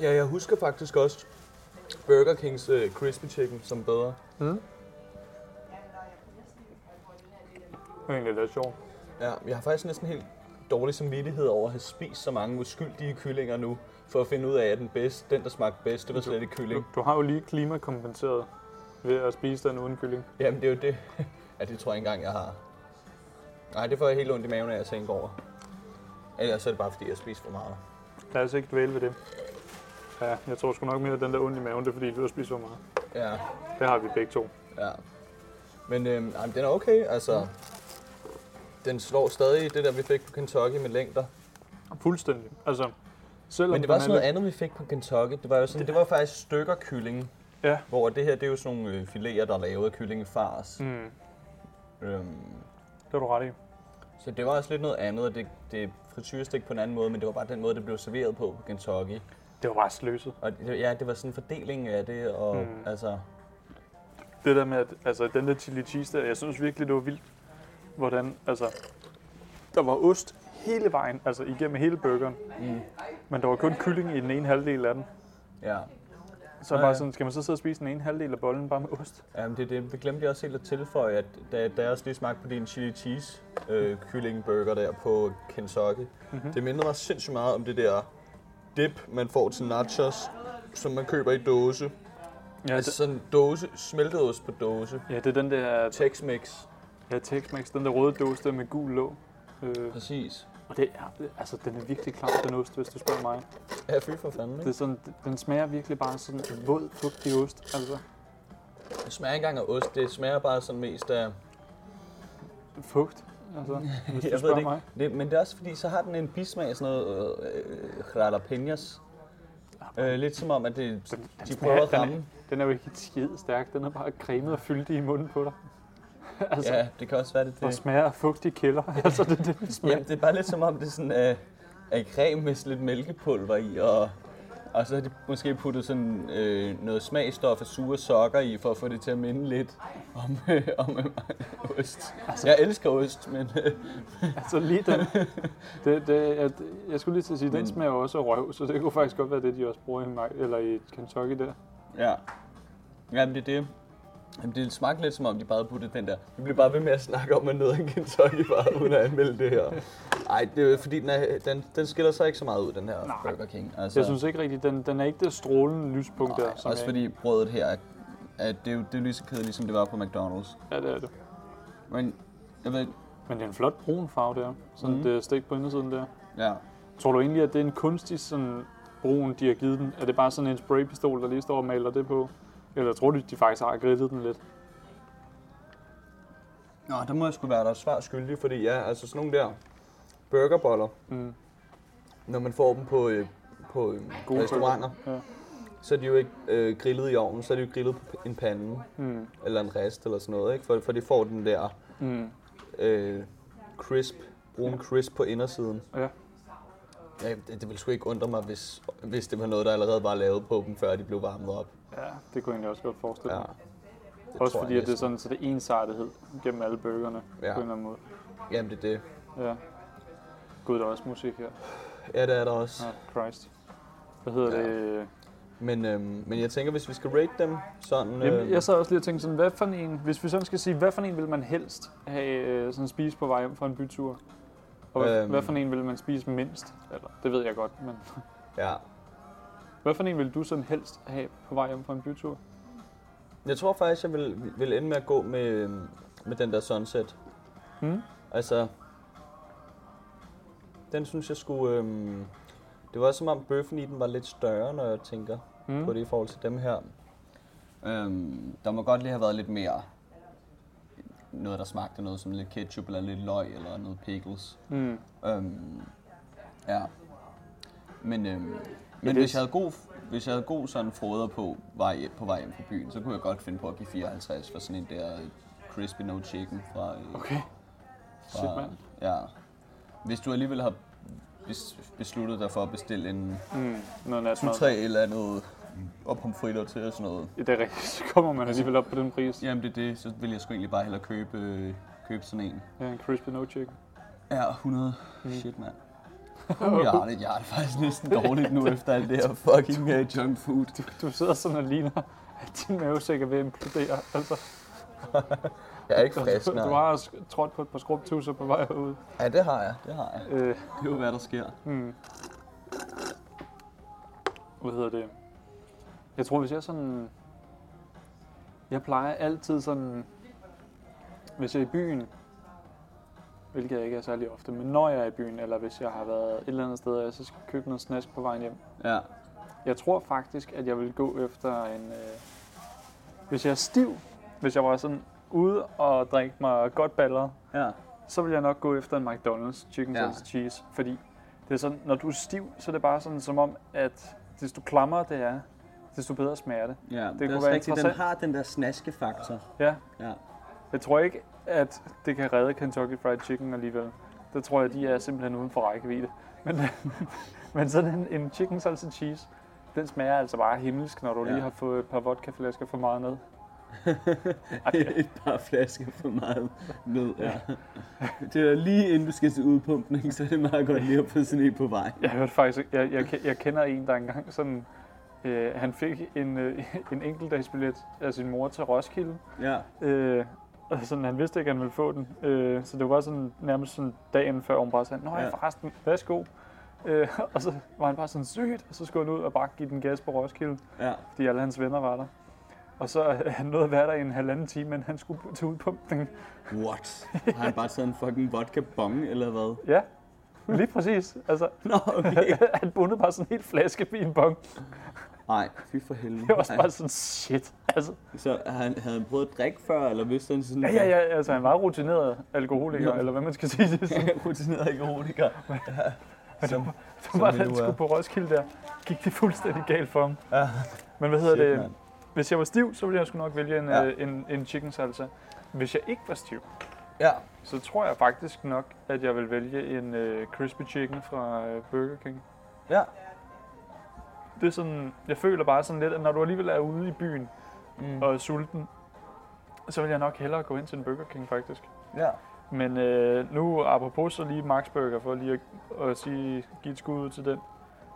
Speaker 2: Ja, jeg husker faktisk også Burger Kings uh, Crispy Chicken som bedre.
Speaker 1: Mm. Det er egentlig lidt sjovt.
Speaker 2: Ja, jeg har faktisk næsten helt dårlig samvittighed over at have spist så mange uskyldige kyllinger nu, for at finde ud af, at den, bedste, den der smagte bedst, det var slet ikke
Speaker 1: Du,
Speaker 2: kylling.
Speaker 1: du har jo lige klimakompenseret ved at spise den uden kylling.
Speaker 2: Jamen, det er jo det. <laughs> Ja, det tror jeg ikke engang, jeg har. Nej, det får jeg helt ondt i maven af at tænke over. Ellers er det bare, fordi jeg spiser for meget.
Speaker 1: Lad os ikke dvæle ved det. Ja, jeg tror sgu nok mere, at den der ondt i maven, det er fordi, du har spist for meget.
Speaker 2: Ja,
Speaker 1: Det har vi begge to.
Speaker 2: ja. Men øhm, jamen, den er okay, altså. Den slår stadig det der, vi fik på Kentucky med længder.
Speaker 1: Fuldstændig. Altså, selvom
Speaker 2: Men det var sådan noget
Speaker 1: lidt-
Speaker 2: andet, vi fik på Kentucky. Det var jo sådan, det var faktisk stykker kylling.
Speaker 1: Ja.
Speaker 2: Hvor det her, det er jo sådan nogle øh, fileter, der er lavet af kyllingefars.
Speaker 1: Mm,
Speaker 2: Øhm,
Speaker 1: det har du ret i.
Speaker 2: så det var også lidt noget andet, og det, det frityrestik på en anden måde, men det var bare den måde, det blev serveret på på Kentucky.
Speaker 1: Det var bare sløset.
Speaker 2: Og det, ja, det var sådan en fordeling af det, og
Speaker 1: mm.
Speaker 2: altså...
Speaker 1: Det der med, at altså, den der chili cheese der, jeg synes virkelig, det var vildt, hvordan, altså, der var ost hele vejen, altså igennem hele burgeren,
Speaker 2: Mm.
Speaker 1: men der var kun kylling i den ene halvdel af den.
Speaker 2: Ja.
Speaker 1: Så
Speaker 2: Ja,
Speaker 1: bare sådan, skal man så sidde og spise den ene halvdel af bollen bare med ost?
Speaker 2: Jamen, det, det, det glemte jeg også helt at tilføje, at da, da jeg også lige smagte på din chili cheese øh, kyllingburger der på Kentucky,
Speaker 1: Mhm.
Speaker 2: mm-hmm. det mindede mig sindssygt meget om det der dip, man får til nachos, som man køber i dåse.
Speaker 1: Ja,
Speaker 2: altså
Speaker 1: det,
Speaker 2: sådan dåse, smeltet ost på dåse.
Speaker 1: ja, det er den der,
Speaker 2: Tex-Mex.
Speaker 1: Ja, Tex-Mex, den der røde dåse der med gul låg. Øh,
Speaker 2: Præcis.
Speaker 1: og det er, altså, den er virkelig klar, den ost, hvis du spørger mig.
Speaker 2: Ja, fy for fanden,
Speaker 1: Det
Speaker 2: ikke?
Speaker 1: er sådan, den smager virkelig bare sådan en våd, fugtig ost. Altså,
Speaker 2: Det smager ikke engang af ost, det smager bare sådan mest af...
Speaker 1: fugt. Altså, <laughs> hvis du
Speaker 2: Jeg ved
Speaker 1: spørger
Speaker 2: det
Speaker 1: mig.
Speaker 2: ikke. Det, men det er også fordi, så har den en bismag af sådan noget øh, øh, jalapenos. Øh, lidt som om, at det,
Speaker 1: Den, den,
Speaker 2: de prøver at
Speaker 1: den,
Speaker 2: ramme.
Speaker 1: er, den er jo ikke skide stærk, den er bare cremet og fyldig i munden på dig. <laughs> altså,
Speaker 2: Ja, det kan også være det. det.
Speaker 1: smager af fugtig kælder. <laughs> altså, det, det, det smager.
Speaker 2: Jamen, det er bare lidt som om, det er sådan øh, creme med lidt mælkepulver i, og, og så har de måske puttet sådan øh, noget smagstof af sure sokker i, for at få det til at minde lidt om, <laughs> øh, om øh, ost. Jeg elsker ost, men øh,
Speaker 1: Altså lige den. Det, det, jeg, jeg skulle lige til at sige, den
Speaker 2: Men-
Speaker 1: smager jo også af røv, så det kunne faktisk godt være det, de også bruger i, eller i Kentucky der.
Speaker 2: ja. Jamen, det er det. Jamen, det smagte lidt som om, de bare havde puttet den der. Vi bliver bare ved med at snakke om, at noget en Kentucky bare uden at anmelde det her. Ej, det er fordi, den, er, den, den skiller sig ikke så meget ud, den her
Speaker 1: Nej.
Speaker 2: Burger King. Altså,
Speaker 1: Jeg synes ikke rigtigt, den, den er ikke det strålende lyspunkt der.
Speaker 2: Nej,
Speaker 1: Som
Speaker 2: også
Speaker 1: jeg,
Speaker 2: fordi brødet her, er- at det er jo det er lige så kedeligt, som det var på McDonald's.
Speaker 1: Ja, det er det.
Speaker 2: Men jeg ved,
Speaker 1: Men det er en flot brun farve der. Sådan mm. det stik på indersiden der.
Speaker 2: ja.
Speaker 1: Tror du egentlig, at det er en kunstig sådan brun, de har givet den? Er det bare sådan en spraypistol, der lige står og maler det på? Eller tror du, de faktisk har grillet den lidt?
Speaker 2: Nå, der må jeg sgu være der svar skyldig, fordi ja, altså sådan nogle der burgerboller,
Speaker 1: Mm.
Speaker 2: når man får dem på, øh, på øh,
Speaker 1: Gode
Speaker 2: restauranter.
Speaker 1: Ja.
Speaker 2: så er de jo ikke øh, grillet i ovnen, så er de jo grillet på en pande,
Speaker 1: Mm.
Speaker 2: eller en rest eller sådan noget, ikke? For, for de får den der
Speaker 1: Mm.
Speaker 2: øh, crisp, brun crisp på indersiden.
Speaker 1: Ja.
Speaker 2: Ja, det, det ville sgu ikke undre mig, hvis, hvis det var noget, der allerede var lavet på dem, før de blev varmet op.
Speaker 1: ja, det kunne jeg egentlig også godt forestille
Speaker 2: Ja.
Speaker 1: mig.
Speaker 2: Det
Speaker 1: Også fordi,
Speaker 2: jeg
Speaker 1: at det er sådan, så det er ensartethed gennem alle burgerne
Speaker 2: Ja.
Speaker 1: på en eller anden måde.
Speaker 2: Jamen, det er det.
Speaker 1: Ja. Gud, der er også musik her.
Speaker 2: Ja, det er der også.
Speaker 1: Oh, Christ. Hvad hedder
Speaker 2: Ja.
Speaker 1: det?
Speaker 2: Men, øhm, men jeg tænker, hvis vi skal rate dem sådan...
Speaker 1: Jamen,
Speaker 2: øhm,
Speaker 1: jeg sad også lige og tænkte sådan, hvad for en, hvis vi sådan skal sige, hvad for en vil man helst have øh, sådan spise på vej hjem fra en bytur? Og hvad,
Speaker 2: Øhm.
Speaker 1: hvad for en vil man spise mindst? Eller, det ved jeg godt, men
Speaker 2: Ja.
Speaker 1: Hvad for en vil du sådan helst have på vej hjem fra en bytur?
Speaker 2: Jeg tror faktisk, jeg vil, vil ende med at gå med, med den der sunset.
Speaker 1: Hmm?
Speaker 2: Altså, den synes jeg skulle... Øhm, det var som om bøffen i den var lidt større, når jeg tænker
Speaker 1: Mm.
Speaker 2: på det i forhold til dem her. Øhm, der må godt lige have været lidt mere noget, der smagte noget som lidt ketchup eller lidt løg eller noget pickles.
Speaker 1: Mm.
Speaker 2: Øhm, ja. Men, øhm, men hvis, jeg havde god, hvis jeg havde god sådan froder på vej, på vej hjem fra byen, så kunne jeg godt finde på at give 54 for sådan en der crispy no chicken fra... øh,
Speaker 1: Okay.
Speaker 2: fra
Speaker 1: Shit, mand.
Speaker 2: Ja. Hvis du alligevel har bes, besluttet dig for at bestille en
Speaker 1: Mm. Noget.
Speaker 2: 2-3 eller andet og pomfritter til og sådan noget.
Speaker 1: Ja, det er rigtigt. <laughs> Så kommer man alligevel op på den pris.
Speaker 2: Jamen det er det, så vil jeg sgu egentlig bare hellere købe, øh, købe sådan en.
Speaker 1: Ja, en crispy no chicken.
Speaker 2: Ja, 100.
Speaker 1: Mm.
Speaker 2: Shit, mand. Uh, jeg, har det, jeg har det faktisk næsten dårligt nu efter alt det her fucking uh, junk food.
Speaker 1: Du sidder sådan og ligner, at din mavesæk er ved at implodere. Altså,
Speaker 2: Jeg er ikke frisk,
Speaker 1: du, du har sk- trådt på et par skrubtusser på vej ud.
Speaker 2: Ja, det har jeg. Det har jeg.
Speaker 1: Øh,
Speaker 2: Det er jo, hvad der sker.
Speaker 1: hmm. Hvad hedder det? Jeg tror, hvis jeg sådan... Jeg plejer altid sådan... Hvis jeg er i byen, hvilket jeg ikke er særlig ofte, men når jeg er i byen, eller hvis jeg har været et eller andet sted, og jeg så skal købe noget snask på vejen hjem,
Speaker 2: Ja.
Speaker 1: Jeg tror faktisk, at jeg vil gå efter en... Øh, hvis jeg er stiv, hvis jeg var sådan ude og drikke mig godt balleret,
Speaker 2: Ja.
Speaker 1: så vil jeg nok gå efter en McDonald's chicken
Speaker 2: Ja.
Speaker 1: ja. cheese. Fordi det er sådan, når du er stiv, så er det bare sådan som om, at desto klammer det er, desto bedre smager det.
Speaker 2: Ja, det,
Speaker 1: kunne
Speaker 2: er også
Speaker 1: være
Speaker 2: rigtigt. Den har den der snaskefaktor.
Speaker 1: Ja,
Speaker 2: Ja.
Speaker 1: jeg tror ikke, at det kan redde Kentucky Fried Chicken alligevel. Det tror jeg, de er simpelthen uden for rækkevidde. <laughs> Men, men sådan en, en chicken salsa cheese, den smager altså bare himmelsk, når du
Speaker 2: Ja.
Speaker 1: lige har fået et par vodkaflasker for meget ned. <laughs>
Speaker 2: Et par flasker for meget ned, ja. <laughs> Det er lige inden du skal til udpumpning, så er det meget godt lige at få sådan en på vej.
Speaker 1: Jeg hørte faktisk, jeg, jeg, jeg kender en, der engang sådan, øh, han fik en, øh, en enkeltdagsbillet af sin mor til Roskilde.
Speaker 2: Ja.
Speaker 1: Øh, og sådan, han vidste ikke, at han ville få den. Øh, så det var sådan, nærmest sådan dagen før, hun bare sagde, Nå ja, forresten, værsgo. Øh, <laughs> og så var han bare sådan sygt, og så skulle han ud og bare give den gas på Roskilde,
Speaker 2: Ja.
Speaker 1: fordi alle hans venner var der. Og så øh, han nåede at være der i en halvanden time, men han skulle til udpumpning.
Speaker 2: What? Har han bare taget en fucking vodka bong, eller hvad? <laughs>
Speaker 1: Ja, lige præcis. Altså,
Speaker 2: Nå, okay. <laughs>
Speaker 1: han bundede bare sådan en helt flaske i en bong.
Speaker 2: Nej, fy for helvede.
Speaker 1: Det var også bare sådan, shit. Altså,
Speaker 2: Så han, havde han prøvet at drikke før, eller vidste han sådan...
Speaker 1: ja, ja, ja, altså han var rutineret alkoholiker, eller hvad man skal sige <laughs> det. Sådan,
Speaker 2: Rutineret alkoholiker. <laughs> Ja. Som,
Speaker 1: så var
Speaker 2: vi
Speaker 1: han
Speaker 2: nu er.
Speaker 1: skulle på Roskilde der, gik det fuldstændig galt for ham.
Speaker 2: Ja.
Speaker 1: Men hvad hedder
Speaker 2: Shit,
Speaker 1: det?
Speaker 2: mand.
Speaker 1: Hvis jeg var stiv, så ville jeg sgu nok vælge en,
Speaker 2: Ja.
Speaker 1: ja. en, en chicken salsa. Hvis jeg ikke var stiv,
Speaker 2: Ja.
Speaker 1: så tror jeg faktisk nok, at jeg vil vælge en uh, crispy chicken fra uh, Burger King.
Speaker 2: Ja.
Speaker 1: Det er sådan, jeg føler bare sådan lidt, at når du alligevel er ude i byen
Speaker 2: Mm.
Speaker 1: og er sulten, så vil jeg nok hellere gå ind til en Burger King faktisk.
Speaker 2: Ja.
Speaker 1: Men øh, nu apropos så lige Max Burger, for lige at, at sige, give et skud ud til den,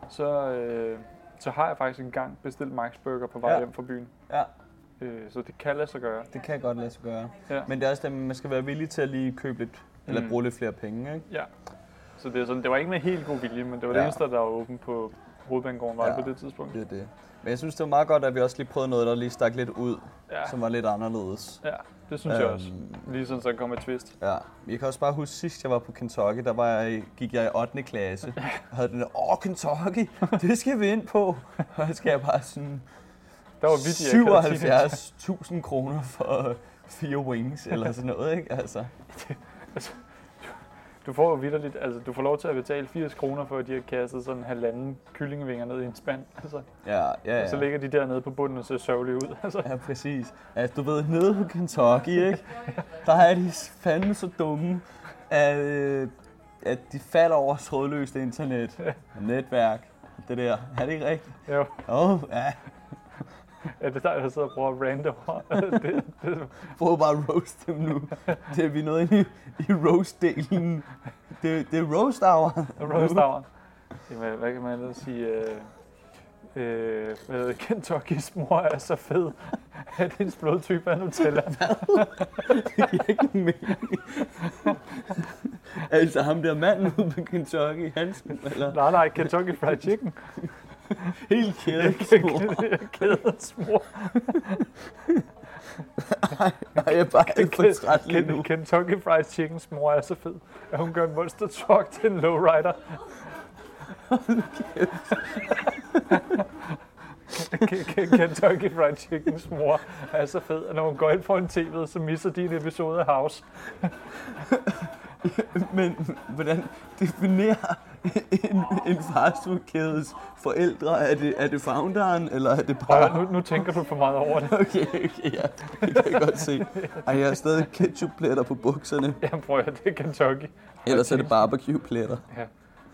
Speaker 1: så, øh, så har jeg faktisk engang bestilt Max Burger på vej
Speaker 2: Ja.
Speaker 1: hjem fra byen.
Speaker 2: Ja.
Speaker 1: Øh, så det kan lade sig gøre.
Speaker 2: Det kan godt lade sig gøre.
Speaker 1: Ja.
Speaker 2: Men det er også det, man skal være villig til at lige købe lidt, eller
Speaker 1: Mm.
Speaker 2: bruge lidt flere penge, ikke?
Speaker 1: Ja. Så det, er sådan, det var ikke med helt god vilje, men det var. Ja. det eneste, der var åben på Hovedbanegården, var
Speaker 2: Ja.
Speaker 1: det på det tidspunkt.
Speaker 2: Det er det. Men jeg synes, det var meget godt, at vi også lige prøvede noget, der lige stak lidt ud,
Speaker 1: Ja,
Speaker 2: som var lidt anderledes.
Speaker 1: ja det synes jeg
Speaker 2: Øhm,
Speaker 1: også. Lige sådan, så der kom et twist.
Speaker 2: Ja, jeg kan også bare huske sidst, jeg var på Kentucky, der var jeg, gik jeg i 8. klasse, <laughs> og havde den der, åh, Kentucky, det skal vi ind på. Og så skal jeg bare sådan
Speaker 1: Der var vidt, jeg ikke havde teenager.
Speaker 2: 77.000 kroner for fire wings, eller sådan noget, ikke? Altså, <laughs>
Speaker 1: Du får jo vidderligt, altså du får lov til at betale 80 kroner for, at de har kastet sådan en halvanden kyllingevinger ned i en spand. <laughs> Altså,
Speaker 2: ja, ja,
Speaker 1: ja.
Speaker 2: ja.
Speaker 1: Så ligger de dernede på bunden og ser sørgelige ud. Altså,
Speaker 2: Ja, præcis. Altså, du ved, nede på Kentucky, ikke? Der er de fandme så dumme, at, øh, at de falder over trådløst internet. Netværk. Det der. Er det ikke rigtigt?
Speaker 1: jo,
Speaker 2: Åh, oh, ja.
Speaker 1: Er det dig, der sidder og rande over? <laughs> det, det,
Speaker 2: Prøv bare at roast dem nu. Det er vi nået ind i, i roast-delen. Det, det er roast hour.
Speaker 1: roast hour. Jamen, hvad kan man ellers sige? Øh, øh, hvad det? Kentuckys mor er så fed, at hendes blodtype er Nutella.
Speaker 2: Det giver ikke nogen mening. Altså ham der manden ude på Kentucky, Hansen, eller
Speaker 1: Nej, nej, Kentucky Fried Chicken. <laughs>
Speaker 2: helt kædesmor.
Speaker 1: Kædesmor.
Speaker 2: Nej, jeg er bare ikke for træt lige nu.
Speaker 1: Ken- Kentucky Fried Chickens mor er så fed, at hun gør en monster truck til en lowrider. Ke- Ke- Kentucky Fried Chickens mor er så fed, at når hun går ind for en tv, så misser de en episode af House. <laughs>
Speaker 2: Men hvordan definerer en, en fastfoodkædes forældre? Er det, er det founderen, eller er det
Speaker 1: Prøv,
Speaker 2: bare...
Speaker 1: nu, nu tænker du for meget over det. <laughs>
Speaker 2: Okay, okay, ja. Det kan jeg godt se. Ej, jeg har stadig ketchup-pletter på bukserne. <laughs>
Speaker 1: Jeg prøver at det er Kentucky.
Speaker 2: Ellers er det barbecue-pletter.
Speaker 1: Ja.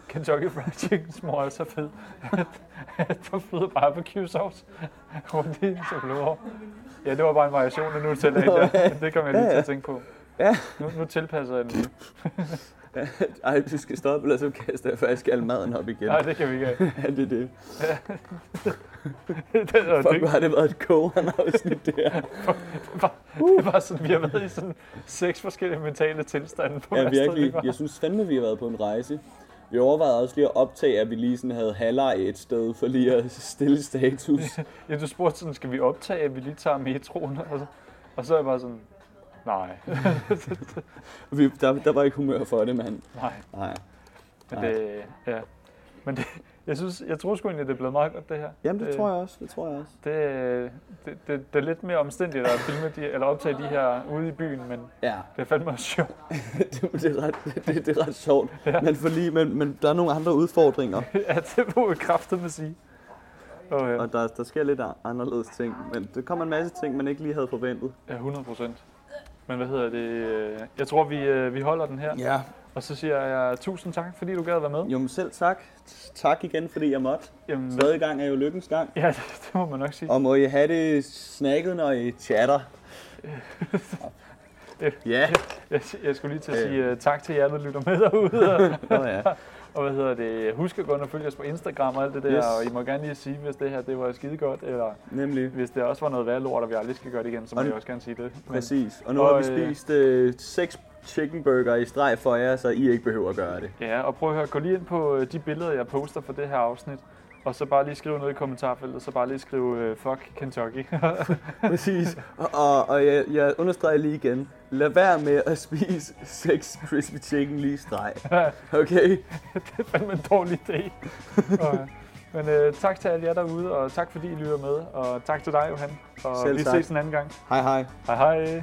Speaker 1: Kentucky Fried Chickens mor er så fed, at, der flyder barbecue sauce rundt i hendes blodår. Ja, det var bare en variation af Nutella. Ja, det kom jeg lige
Speaker 2: Ja,
Speaker 1: til
Speaker 2: ja.
Speaker 1: at tænke på.
Speaker 2: Ja.
Speaker 1: Nu, nu tilpasser jeg den lige.
Speaker 2: Ej, du skal stoppe, ellers så kaster jeg faktisk al maden op igen.
Speaker 1: Nej, det kan vi ikke. <laughs>
Speaker 2: Ja, det er det. <laughs>
Speaker 1: det, og
Speaker 2: Fuck,
Speaker 1: det,
Speaker 2: hvor har det været et kogende afsnit, det her. <laughs>
Speaker 1: det var sådan, vi har været i sådan seks forskellige mentale tilstande på
Speaker 2: Ja, virkelig. Jeg synes fandme, vi har været på en rejse. Vi overvejede også lige at optage, at vi lige sådan havde halvleg et sted, for lige at stille status.
Speaker 1: Ja, du spurgte sådan, skal vi optage, at vi lige tager metroen? Og så, og så er jeg bare sådan, nej, <laughs>
Speaker 2: Vi, der, der var ikke humør for det, mand.
Speaker 1: nej.
Speaker 2: Nej.
Speaker 1: Men det, ja. Men det, jeg, synes, jeg tror sgu egentlig, det er blevet meget godt, det her.
Speaker 2: Jamen, det tror jeg også. Det tror jeg også.
Speaker 1: Det, det, det, det er lidt mere omstændigt at filme de, eller optage de her ude i byen, men
Speaker 2: Ja,
Speaker 1: det er fandme også sjovt. <laughs>
Speaker 2: det, det, er, ret, det, det er ret sjovt. Men, for lige, men, men der er nogle andre udfordringer, <laughs>
Speaker 1: ja, det må jeg kraftigt med sige. Og, ja,
Speaker 2: og der, der sker lidt anderledes ting. Men der kommer en masse ting, man ikke lige havde forventet.
Speaker 1: ja, 100 procent. Men hvad hedder det? øh, Jeg tror, vi, øh, vi holder den her.
Speaker 2: Ja.
Speaker 1: Og så siger jeg tusind tak, fordi du gad at være med.
Speaker 2: Jo, men selv tak. Tak igen, fordi jeg måtte.
Speaker 1: Jamen,
Speaker 2: Tredje gang er jo lykkens gang.
Speaker 1: ja, det, det må man nok sige.
Speaker 2: Og må I have det snakket, når I chatter. <laughs> Ja.
Speaker 1: Jeg, jeg skulle lige til at sige uh, tak til jer, der lytter med derude.
Speaker 2: Nå ja. <laughs>
Speaker 1: og hvad hedder det? Husk at gå ind og følge os på Instagram og alt det der.
Speaker 2: Yes.
Speaker 1: Og I må gerne lige sige, hvis det her det var skide godt, eller
Speaker 2: Nemlig.
Speaker 1: hvis det også var noget værd lort, og vi aldrig skal gøre det igen, så må
Speaker 2: Og-
Speaker 1: jeg også gerne sige det. Men,
Speaker 2: Præcis. Og nu
Speaker 1: Og,
Speaker 2: har vi
Speaker 1: øh,
Speaker 2: spist øh, seks chicken burger i streg for jer, så I ikke behøver at gøre det.
Speaker 1: Ja, og prøv at høre, gå lige ind på øh, de billeder, jeg poster for det her afsnit. Og så bare lige skrive noget i kommentarfeltet, så bare lige skrive uh, fuck Kentucky. <laughs>
Speaker 2: Præcis. <laughs> Og, og, jeg, jeg understreger lige igen. Lad være med at spise seks crispy chicken lige streg. <laughs> Okay?
Speaker 1: det er fandme en dårlig idé. øh, men øh, tak til alle jer derude, og tak fordi I lytter med. Og tak til dig, Johan. Og
Speaker 2: Selv
Speaker 1: vi
Speaker 2: tak.
Speaker 1: ses en anden gang.
Speaker 2: Hej hej.
Speaker 1: Hej hej.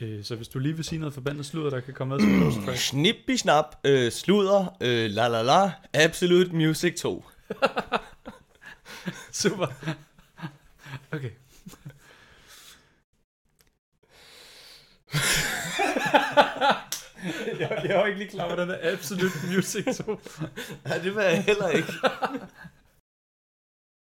Speaker 4: Øh, så hvis du lige vil sige noget forbandet sludder, der kan komme med som bonus track. <clears throat>
Speaker 5: Snippi snap, øh, sludder, øh, la la la, Absolute Music 2. <laughs>
Speaker 4: Super. Okay. <laughs> jeg, jeg var ikke lige klar over den der Absolute Music 2. <laughs>
Speaker 5: Ja, det var jeg heller ikke.